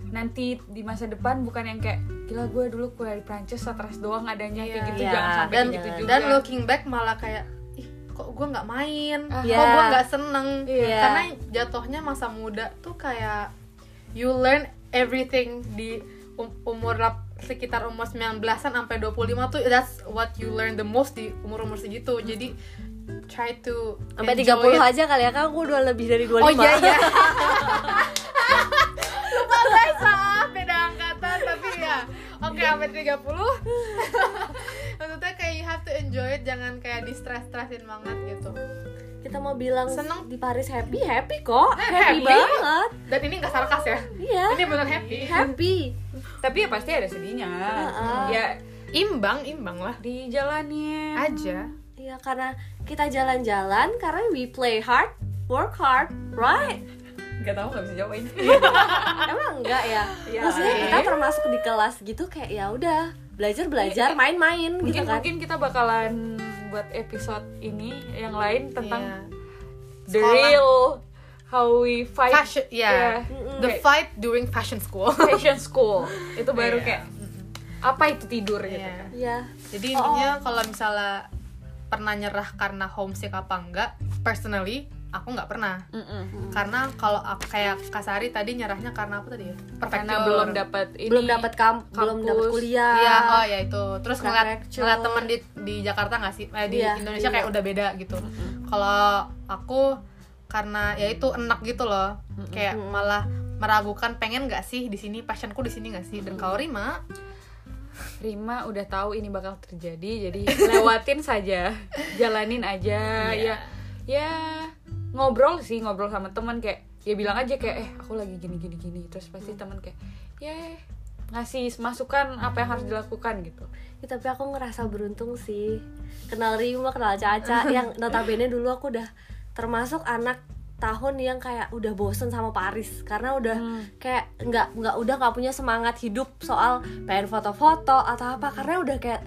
nanti di masa depan bukan yang kayak gila gue dulu kuliah di Prancis stres doang adanya kayak Iya. gitu Iya. jangan sampai dan gitu juga. dan looking back malah kayak kok gue nggak main Iya. kok gue nggak seneng Iya. karena jatuhnya masa muda tuh kayak you learn everything di um- umur lap- sekitar umur 19-an sampai 25 tuh that's what you learn the most di umur-umur segitu jadi try to sampai enjoy 30 it. aja kali ya kan aku udah lebih dari 25 Oh iya iya. Lupa guys, maaf beda angkatan tapi ya. Oke, sampai 30. Maksudnya have to enjoy it, jangan kayak di stress-stressin banget gitu. kita mau bilang Seneng. di Paris happy happy kok happy, happy. banget Dan ini gak sarkas ya. iya Ini bener happy. happy tapi ya pasti ada sedihnya. Heeh. Ya Imbang, imbang lah. dijalanin. Aja. Iya karena kita jalan-jalan karena we play hard, work hard, right? Gak tau gak bisa jawabin. Emang enggak ya? Iya. Maksudnya kita termasuk di kelas gitu kayak ya udah belajar belajar main-main gitu mungkin kan? mungkin kita bakalan buat episode ini yang lain tentang Iya. the Sekolah. real how we fight Fashion, ya. Yeah. The fight during fashion school. fashion school itu baru Iya. kayak apa itu tidur gitu Iya. kan Iya. Jadi intinya kalau misalnya pernah nyerah karena homesick apa enggak, personally aku nggak pernah Mm-mm. karena kalau aku kayak Kasari tadi nyerahnya karena apa tadi ya karena belum dapat ini belum dapat kamp belum dapat kuliah Iya, oh ya itu. Terus ngeliat, ngeliat temen di di Jakarta nggak sih? Eh, di Iya, Indonesia iya. kayak udah beda gitu. Kalau aku karena ya itu enak gitu loh. Kayak malah meragukan pengen nggak sih di sini passionku di sini nggak sih? Dan kalau Rima, Rima udah tahu ini bakal terjadi jadi lewatin saja jalanin aja Iya. ya ya ngobrol sih ngobrol sama teman kayak ya bilang aja kayak eh aku lagi gini gini gini. Terus pasti teman kayak ya ngasih masukan apa yang harus dilakukan gitu. Ya, tapi aku ngerasa beruntung sih. Kenal Rima kenal Caca yang notabene dulu aku udah termasuk anak tahun yang kayak udah bosen sama Paris. Karena udah kayak nggak nggak udah nggak punya semangat hidup soal pengen foto-foto atau apa. Karena udah kayak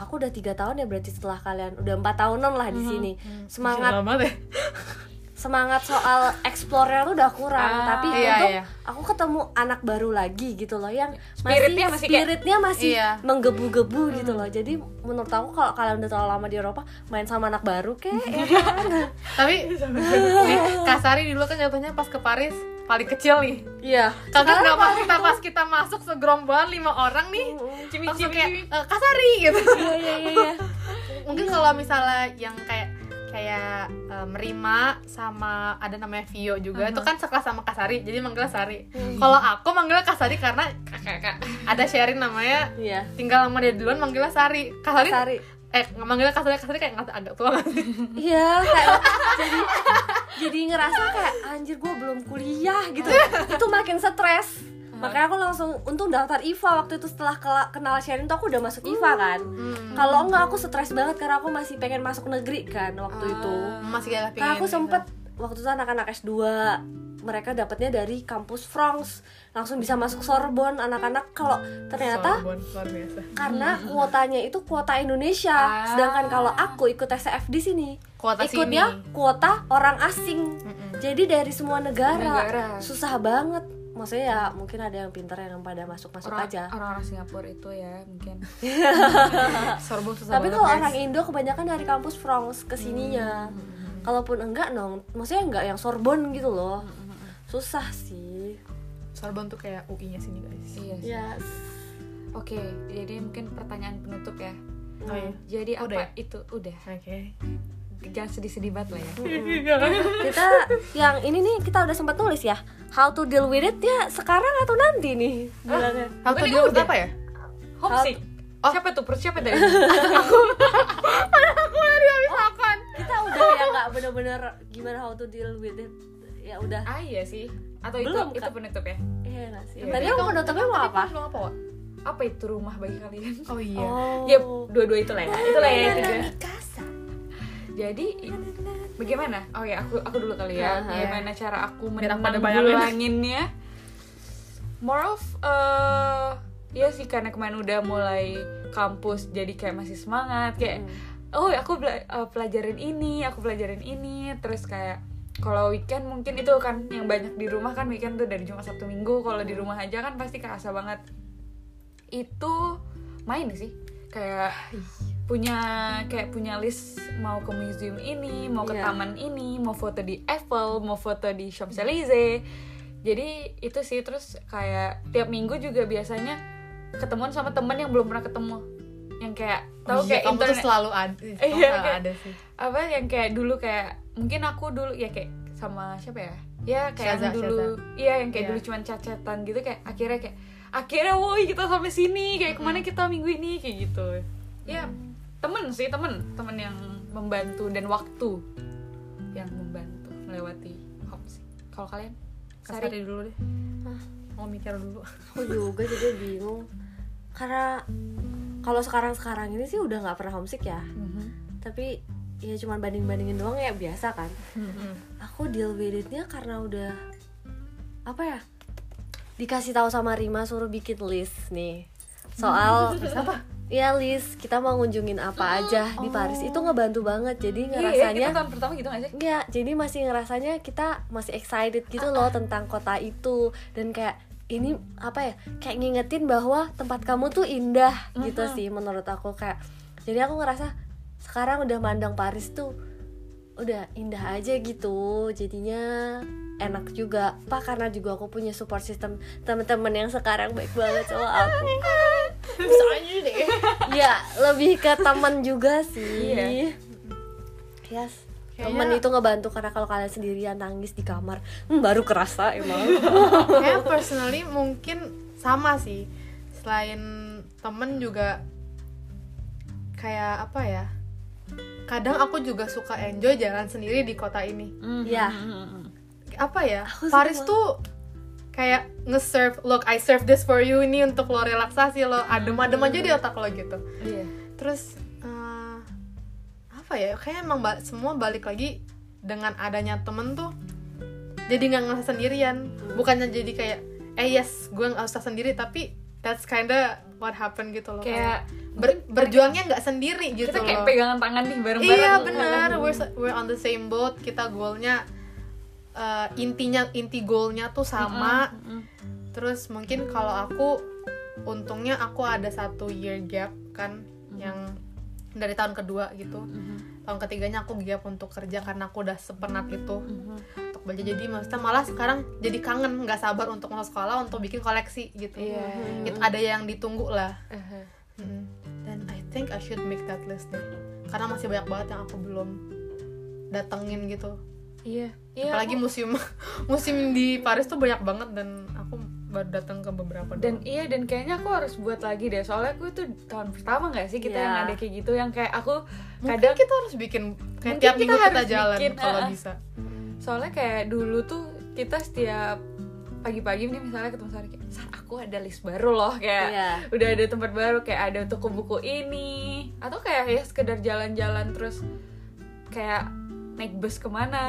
aku udah tiga tahun ya berarti setelah kalian udah empat tahunan lah di sini. Semangat. semangat soal explore tuh udah kurang Ah, tapi iya, untuk iya. aku ketemu anak baru lagi gitu loh yang Spiritnya masih kayak- spiritnya masih Iya. menggebu-gebu gitu loh jadi menurut aku kalau kalian udah terlalu lama di Eropa main sama anak baru kek ya kan Tapi nih, Kasari dulu kan jatuhnya pas ke Paris paling kecil nih. iya Kaget nggak pas kita pas kita masuk segerombolan lima orang nih, kayak "Eh, Kasari gitu. iya iya iya iya. mungkin kalau misalnya yang kayak kayak eh, Merima sama ada namanya Vio juga itu kan sekelas sama Kasari jadi manggil Sari. Kalau aku manggil Kasari karena kakak ada sharing namanya iya. tinggal sama dia duluan manggilnya Sari. Kasari, Sari eh manggilnya Kasari Kasari kayak nggak agak tua sih? Iya kayak jadi jadi ngerasa kayak anjir gue belum kuliah gitu. Itu makin stres makanya aku langsung untung daftar IVA waktu itu setelah kenal sharing tuh aku udah masuk IVA kan. Kalau enggak aku stres banget karena aku masih pengen masuk negeri kan waktu itu. masih kayak karena aku sempet waktu itu anak-anak S2 mereka dapatnya dari kampus France langsung bisa masuk Sorbonne anak-anak. Kalau ternyata biasa. karena kuotanya itu kuota Indonesia. Sedangkan kalau aku ikut SCF di sini Kuota ikutnya sini. kuota orang asing. Jadi dari semua negara, Negara. susah banget maksudnya ya mungkin ada yang pintar yang pada masuk masuk orang aja. orang Singapura itu ya mungkin. Sorbonne susah tapi kalau orang Indo kebanyakan dari kampus France ke sininya Hmm, kalaupun enggak dong maksudnya enggak yang Sorbonne gitu loh. Hmm, susah sih. Sorbonne tuh kayak UI-nya sini guys. Iya sih. ya oke jadi mungkin pertanyaan penutup ya. Oh iya jadi Udah apa itu? Udah. Oke jangan sedih-sedih banget lah ya kita yang ini nih kita udah sempat tulis ya how to deal with it ya sekarang atau nanti nih bilangnya How to deal with udah. apa ya? homesick Oh. siapa tuh perut siapa tadi Aku dari habis makan. kita udah ya nggak bener-bener gimana how to deal with it ya udah ah iya sih atau itu Belum, itu penutup ya iya nggak sih Iya. tadi aku penutupnya mau apa Belum apa, Wak? apa itu rumah bagi kalian Oh iya. oh ya dua-dua itu lah ya itu lah ya itu iya. ya. Jadi bagaimana? Oh ya aku aku dulu kali ya. Aha. gimana cara aku menanggulanginnya? More of eh ya sih karena kemarin udah mulai kampus jadi kayak masih semangat. Kayak oh aku bela- eh, pelajarin ini aku pelajarin ini. Terus kayak kalau weekend mungkin itu kan yang banyak di rumah kan weekend tuh dari Jumat Sabtu Minggu. Kalau di rumah aja kan pasti kerasa banget. Itu main sih. Kayak punya kayak punya list mau ke museum ini mau ke Iya. taman ini mau foto di Eiffel mau foto di Champs Elysees jadi itu sih terus kayak tiap minggu juga biasanya ketemuan sama temen yang belum pernah ketemu yang kayak tahu Oh iya, kayak tuh internet selalu ada. Iya, kayak- ada sih. apa yang kayak dulu kayak mungkin aku dulu ya kayak sama siapa ya ya kayak yang dulu iya yang kayak Iya. dulu cuman cacetan gitu kayak akhirnya kayak akhirnya woi kita sampai sini kayak ke mana kita minggu ini kayak gitu ya temen sih temen. Temen yang membantu dan waktu yang membantu melewati hops kalau kalian? Sari. dulu deh. Mau mikir dulu. aku juga jadi bingung. Karena kalau sekarang-sekarang ini sih udah nggak pernah homesick ya. Mhm. tapi ya cuman banding-bandingin doang ya biasa kan. Aku deal with it-nya karena udah apa ya dikasih tahu sama Rima suruh bikin list nih. Soal apa ya list kita mau ngunjungin apa aja di Paris. Itu ngebantu banget. Jadi iya ngerasanya kita tahun pertama gitu sih? Iya, jadi masih ngerasanya kita masih excited gitu loh tentang kota itu. Dan kayak ini apa ya kayak ngingetin bahwa tempat kamu tuh indah gitu sih menurut aku kayak jadi aku ngerasa sekarang udah mandang Paris tuh udah indah aja gitu. Jadinya enak juga. Pak karena juga aku punya support system teman-teman yang sekarang baik banget sama aku bisa aja deh. Ya lebih ke teman juga sih. Iya. yes. Temen itu ngebantu karena kalau kalian sendirian nangis di kamar hmm, baru kerasa emang. Kayak personally mungkin sama sih. Selain temen juga kayak apa ya? Kadang aku juga suka enjoy jalan sendiri di kota ini. Ya apa ya? Aku suka Paris banget. tuh kayak nge-serve look I serve this for you ini untuk lo relaksasi lo adem-adem aja di otak lo gitu. Iya. terus eh, apa ya kayak emang ba- semua balik lagi dengan adanya temen tuh jadi nggak ngerasa sendirian. Bukannya jadi kayak eh yes gue nggak usah sendiri tapi that's kinda what happened gitu loh. Kayak Ber- berjuangnya nggak sendiri gitu kita kayak loh. pegangan tangan nih bareng-bareng. iya benar. We're we're on the same boat. Kita goalnya eh, intinya inti goalnya tuh sama. Terus mungkin kalau aku untungnya aku ada satu year gap kan yang dari tahun kedua gitu. Tahun ketiganya aku gap untuk kerja karena aku udah sepenat itu. Untuk belajar. Jadi maksudnya malah sekarang jadi kangen nggak sabar untuk masuk sekolah untuk bikin koleksi gitu. Iya. Itu ada yang ditunggu lah. Mm. dan I think I should make that list deh. Karena masih banyak banget yang aku belum datengin gitu Iya. Iya. apalagi museum museum di Paris tuh banyak banget dan aku baru datang ke beberapa dan doang. iya dan kayaknya aku harus buat lagi deh soalnya aku itu tahun pertama nggak sih kita Iya. yang ada kayak gitu yang kayak aku kadang kadang kita harus bikin kayak Mungkin tiap kita minggu kita harus jalan bikin, kalau uh-uh. bisa soalnya kayak dulu tuh kita setiap pagi-pagi nih misalnya ketemu Sari kayak Sar aku ada list baru loh kayak Iya. udah ada tempat baru kayak ada toko buku ini atau kayak ya sekedar jalan-jalan terus kayak naik bus ke mana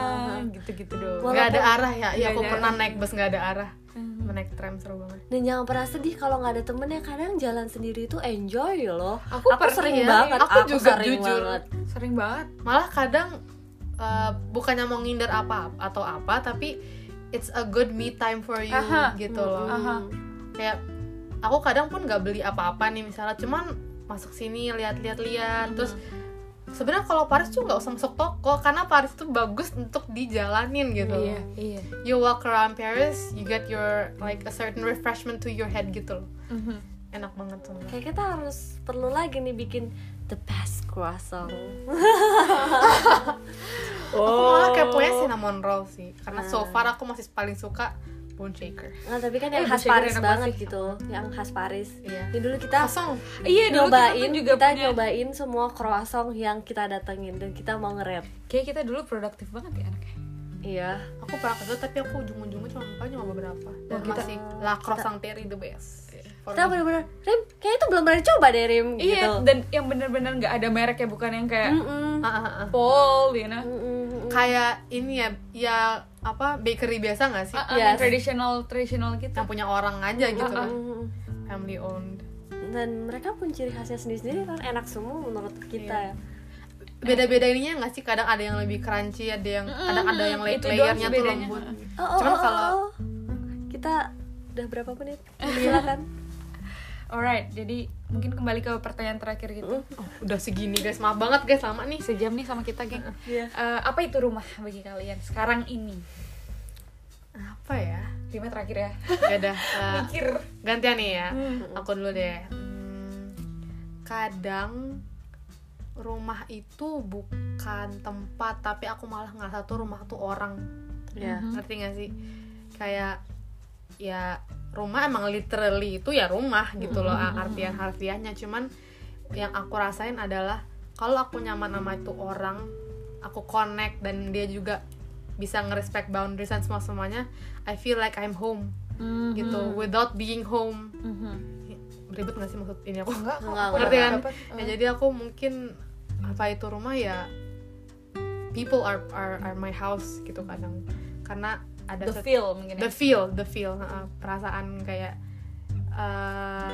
gitu-gitu doang. Walaupun- nggak ada arah ya? Ya aku ada pernah naik bus nggak ada arah. Hmm. naik tram seru banget. Dan jangan pernah sedih kalau nggak ada temen ya kadang jalan sendiri itu enjoy loh. Aku pernah sering ya, banget aku juga sering jujur. banget. sering banget. Malah kadang eh, bukannya mau ngindar apa atau apa tapi it's a good me time for you Aha. gitu loh. Aha. kayak aku kadang pun nggak beli apa-apa nih misalnya cuman masuk sini lihat-lihat lihat terus sebenarnya kalau Paris tuh nggak usah masuk toko karena Paris tuh bagus untuk dijalanin gitu. Iya iya. You walk around Paris you get your like a certain refreshment to your head gitu loh. Mhm. enak banget sebenarnya kayak kita harus perlu lagi nih bikin the best croissant. Aku malah keponya cinnamon roll sih karena so far aku masih paling suka bone shaker. Nah tapi kan yang Eh, khas Paris banget sih. gitu yang khas Paris. Iya. Ini dulu kita kosong iya dulu nyobain kita, kita, juga punya. nyobain semua croissant yang kita datengin dan kita mau nge-rate kayak kita dulu produktif banget ya anaknya. Iya. Aku pernah ke situ, tapi aku ujung-ujungnya cuma buka cuma beberapa. Dan Wah, kita- masih la croissant terry the best kita bener-bener Rim kayaknya itu belum pernah coba deh Rim iya gitu. dan yang bener-bener nggak ada merek ya bukan yang kayak ah, ah. Paul you know. Mm-mm. kayak ini ya ya apa bakery biasa nggak sih? Ah, ah, Yes. yang traditional traditional gitu. Yang punya orang aja gitu kan. Mm-mm. family owned. Dan mereka pun ciri khasnya sendiri-sendiri kan enak semua menurut kita Iya. ya. Beda-beda ininya nggak sih? Kadang ada yang lebih crunchy ada yang kadang ada yang doang layernya tuh lembut. Oh, oh, Cuman oh, kalau- oh, oh. kita udah berapa menit? Silakan alright jadi mungkin kembali ke pertanyaan terakhir gitu. Oh, udah segini guys. Maaf banget guys. Lama nih. Sejam nih sama kita geng. Iya. Eh, apa itu rumah bagi kalian sekarang ini? Apa ya? Lima terakhir ya. Ya udah mikir. gantian nih ya. Hmm. aku dulu deh. Hmm, kadang rumah itu bukan tempat tapi aku malah ngerasa tuh rumah tuh orang. Ya ngerti gak sih? Kayak ya rumah emang literally itu ya rumah gitu loh artian harfiahnya cuman yang aku rasain adalah kalau aku nyaman sama itu orang aku connect dan dia juga bisa ngerespect boundaries dan semua semuanya I feel like I'm home. Gitu without being home. Ribet gak sih maksud ini aku? Enggak kok Enggak, aku ngerti kan ya jadi aku mungkin apa itu rumah ya people are are, are my house gitu kadang. Karena ada the feel mungkin ya. The feel the feel uh, perasaan kayak uh,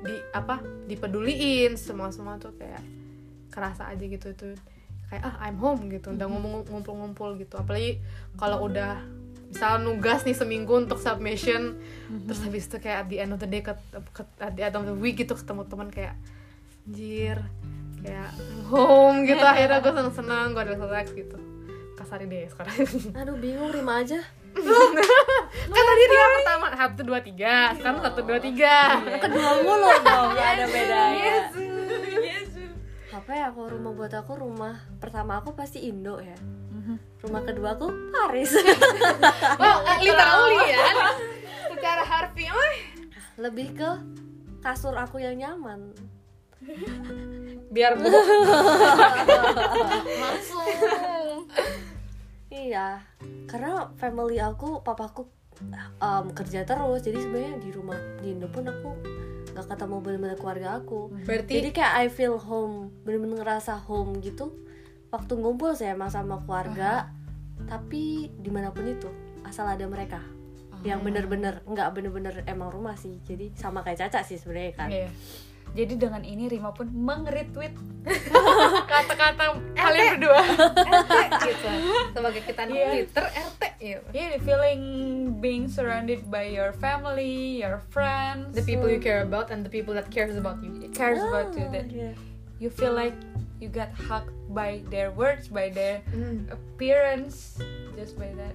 di apa dipeduliin semua semua tuh kayak kerasa aja gitu tuh kayak ah I'm home gitu. Udah ngomong ngumpul-ngumpul gitu. Apalagi kalau udah misal nugas nih seminggu untuk submission terus habis itu kayak at the end of the day ke, ke- at the end of the week gitu ketemu teman kayak anjir kayak home gitu. Akhirnya gue seneng seneng gue relax gitu kasari deh sekarang. Aduh bingung Rima aja. Kan tadi dia pertama. Satu dua tiga. Sekarang satu dua tiga. Kedua mulu dong. Gak ada bedanya. Apa ya kalau rumah buat aku rumah pertama aku pasti Indo ya. Rumah kedua aku Paris. Oh literally ya. Secara harfiah lebih ke kasur aku yang nyaman. Biar bu iya. Karena family aku papaku um, kerja terus. Jadi sebenarnya di rumah di Indo pun aku nggak ketemu bener-bener keluarga aku. Berarti jadi kayak I feel home bener-bener ngerasa home gitu. Waktu ngumpul saya emang sama keluarga. Tapi di mana pun itu asal ada mereka. Yang bener-bener nggak bener-bener emang rumah sih. Jadi sama kayak Caca sih sebenarnya kan. Iya. Jadi dengan ini Rima pun meng-retweet kata-kata kalian berdua. RT gitu sebagai kita Iya. Twitter RT gitu Yeah, the feeling being surrounded by your family, your friends, the people you care about and the people that cares about you cares about you Ah, that iya. you feel like you got hugged by their words, by their Hmm. appearance, just by that.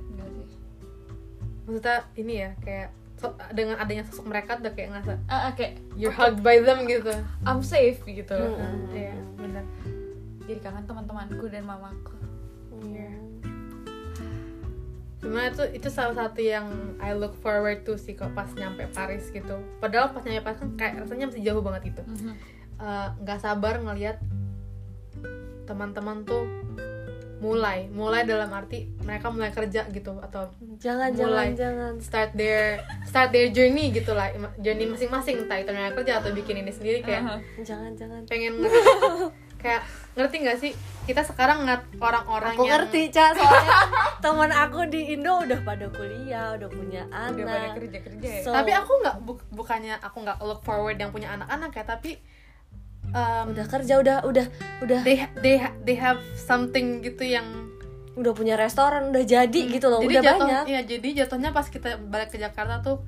Maksudnya ini ya kayak so- dengan adanya sosok mereka udah kayak ngerasa ah, kayak you're hugged by them gitu I'm safe gitu. Mm-mm. iya benar Jadi kangen teman-temanku dan mamaku. Iya. Cuma itu itu salah satu yang I look forward to sih kok pas nyampe Paris gitu. Padahal pas nyampe Paris kan kayak rasanya masih jauh banget gitu. Eh, nggak sabar ngelihat teman-teman tuh mulai, mulai dalam arti mereka mulai kerja gitu atau jangan Mulai. jangan jangan start their start their journey gitu lah, journey masing-masing entah itu mereka kerja atau bikin ini sendiri kayak Aha. jangan jangan pengen ngerti, kayak ngerti nggak sih kita sekarang ngeliat orang-orang aku yang ngerti Ca soalnya teman aku di Indo udah pada kuliah udah punya anak Udah pada kerja-kerja ya. So- tapi aku nggak bu- bukannya aku nggak look forward yang punya anak-anak ya tapi um, udah kerja udah udah udah. They they they have something gitu yang udah punya restoran udah jadi gitu loh jadi udah jatuh banyak. iya jadi jatuhnya pas kita balik ke Jakarta tuh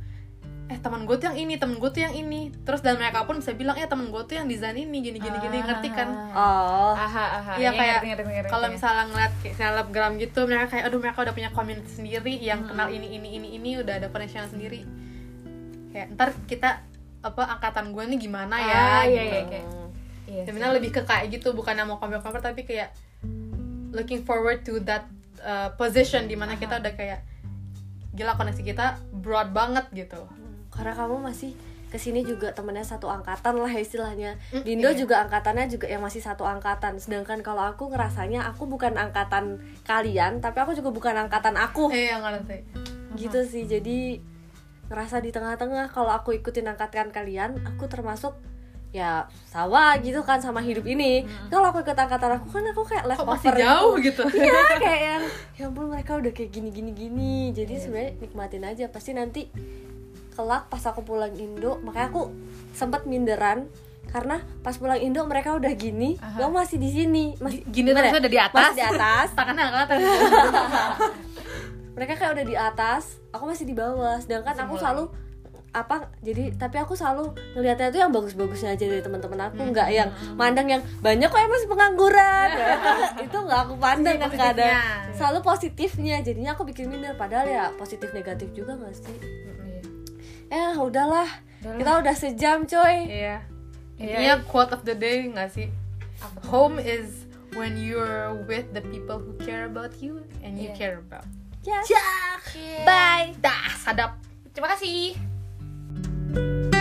eh teman gue tuh yang ini teman gue tuh yang ini. Terus dan mereka pun bisa bilang eh teman gue tuh yang desain ini gini gini gini ngerti kan? Oh. Aha, aha. Iya Iya, kayak kalau misalnya ngeliat kayak selebgram gitu mereka kayak aduh mereka udah punya community sendiri yang Hmm. kenal ini ini ini ini udah ada connection sendiri. Kayak ntar kita apa angkatan gue nih gimana ya? Ah, iya, gitu. iya, kayak Iya. Sebenarnya lebih ke kayak gitu bukan mau compare-compare tapi kayak looking forward to that uh, position di mana kita udah kayak gila koneksi kita broad banget gitu. Karena kamu masih ke sini juga temennya satu angkatan lah istilahnya. Mm, di Indo iya. juga angkatannya juga yang masih satu angkatan. Sedangkan kalau aku ngerasanya aku bukan angkatan kalian tapi aku juga bukan angkatan aku. Yang ngerti gitu sih jadi ngerasa di tengah-tengah. Kalau aku ikutin angkatan kalian aku termasuk ya sama gitu kan sama hidup ini. Kalau aku ikut angkatan aku kan aku kayak kok leftover masih jauh gitu? Iya kayak yang ya ampun mereka udah kayak gini gini gini jadi sebenarnya nikmatin aja. Pasti nanti kelak pas aku pulang Indo makanya aku sempat minderan karena pas pulang Indo mereka udah gini Aha. lo masih di sini. Masih gini terus udah di atas. Masih di atas. Tangannya angkatan mereka kayak udah di atas aku masih di bawah. Sedangkan Masih aku selalu apa jadi tapi aku selalu ngelihatnya tuh yang bagus-bagusnya aja dari teman-teman aku Hmm. nggak yang mandang yang banyak kok yang masih pengangguran itu nggak aku pandang Sisi kadang selalu positifnya jadinya aku bikin minder padahal ya positif negatif juga nggak sih eh udahlah Udahlah. kita udah sejam coy Iya. Iya. Intinya quote of the day nggak sih? Home is when you're with the people who care about you and you Iya. care about. ya Bye. Dah, sadap. Terima kasih. Bye.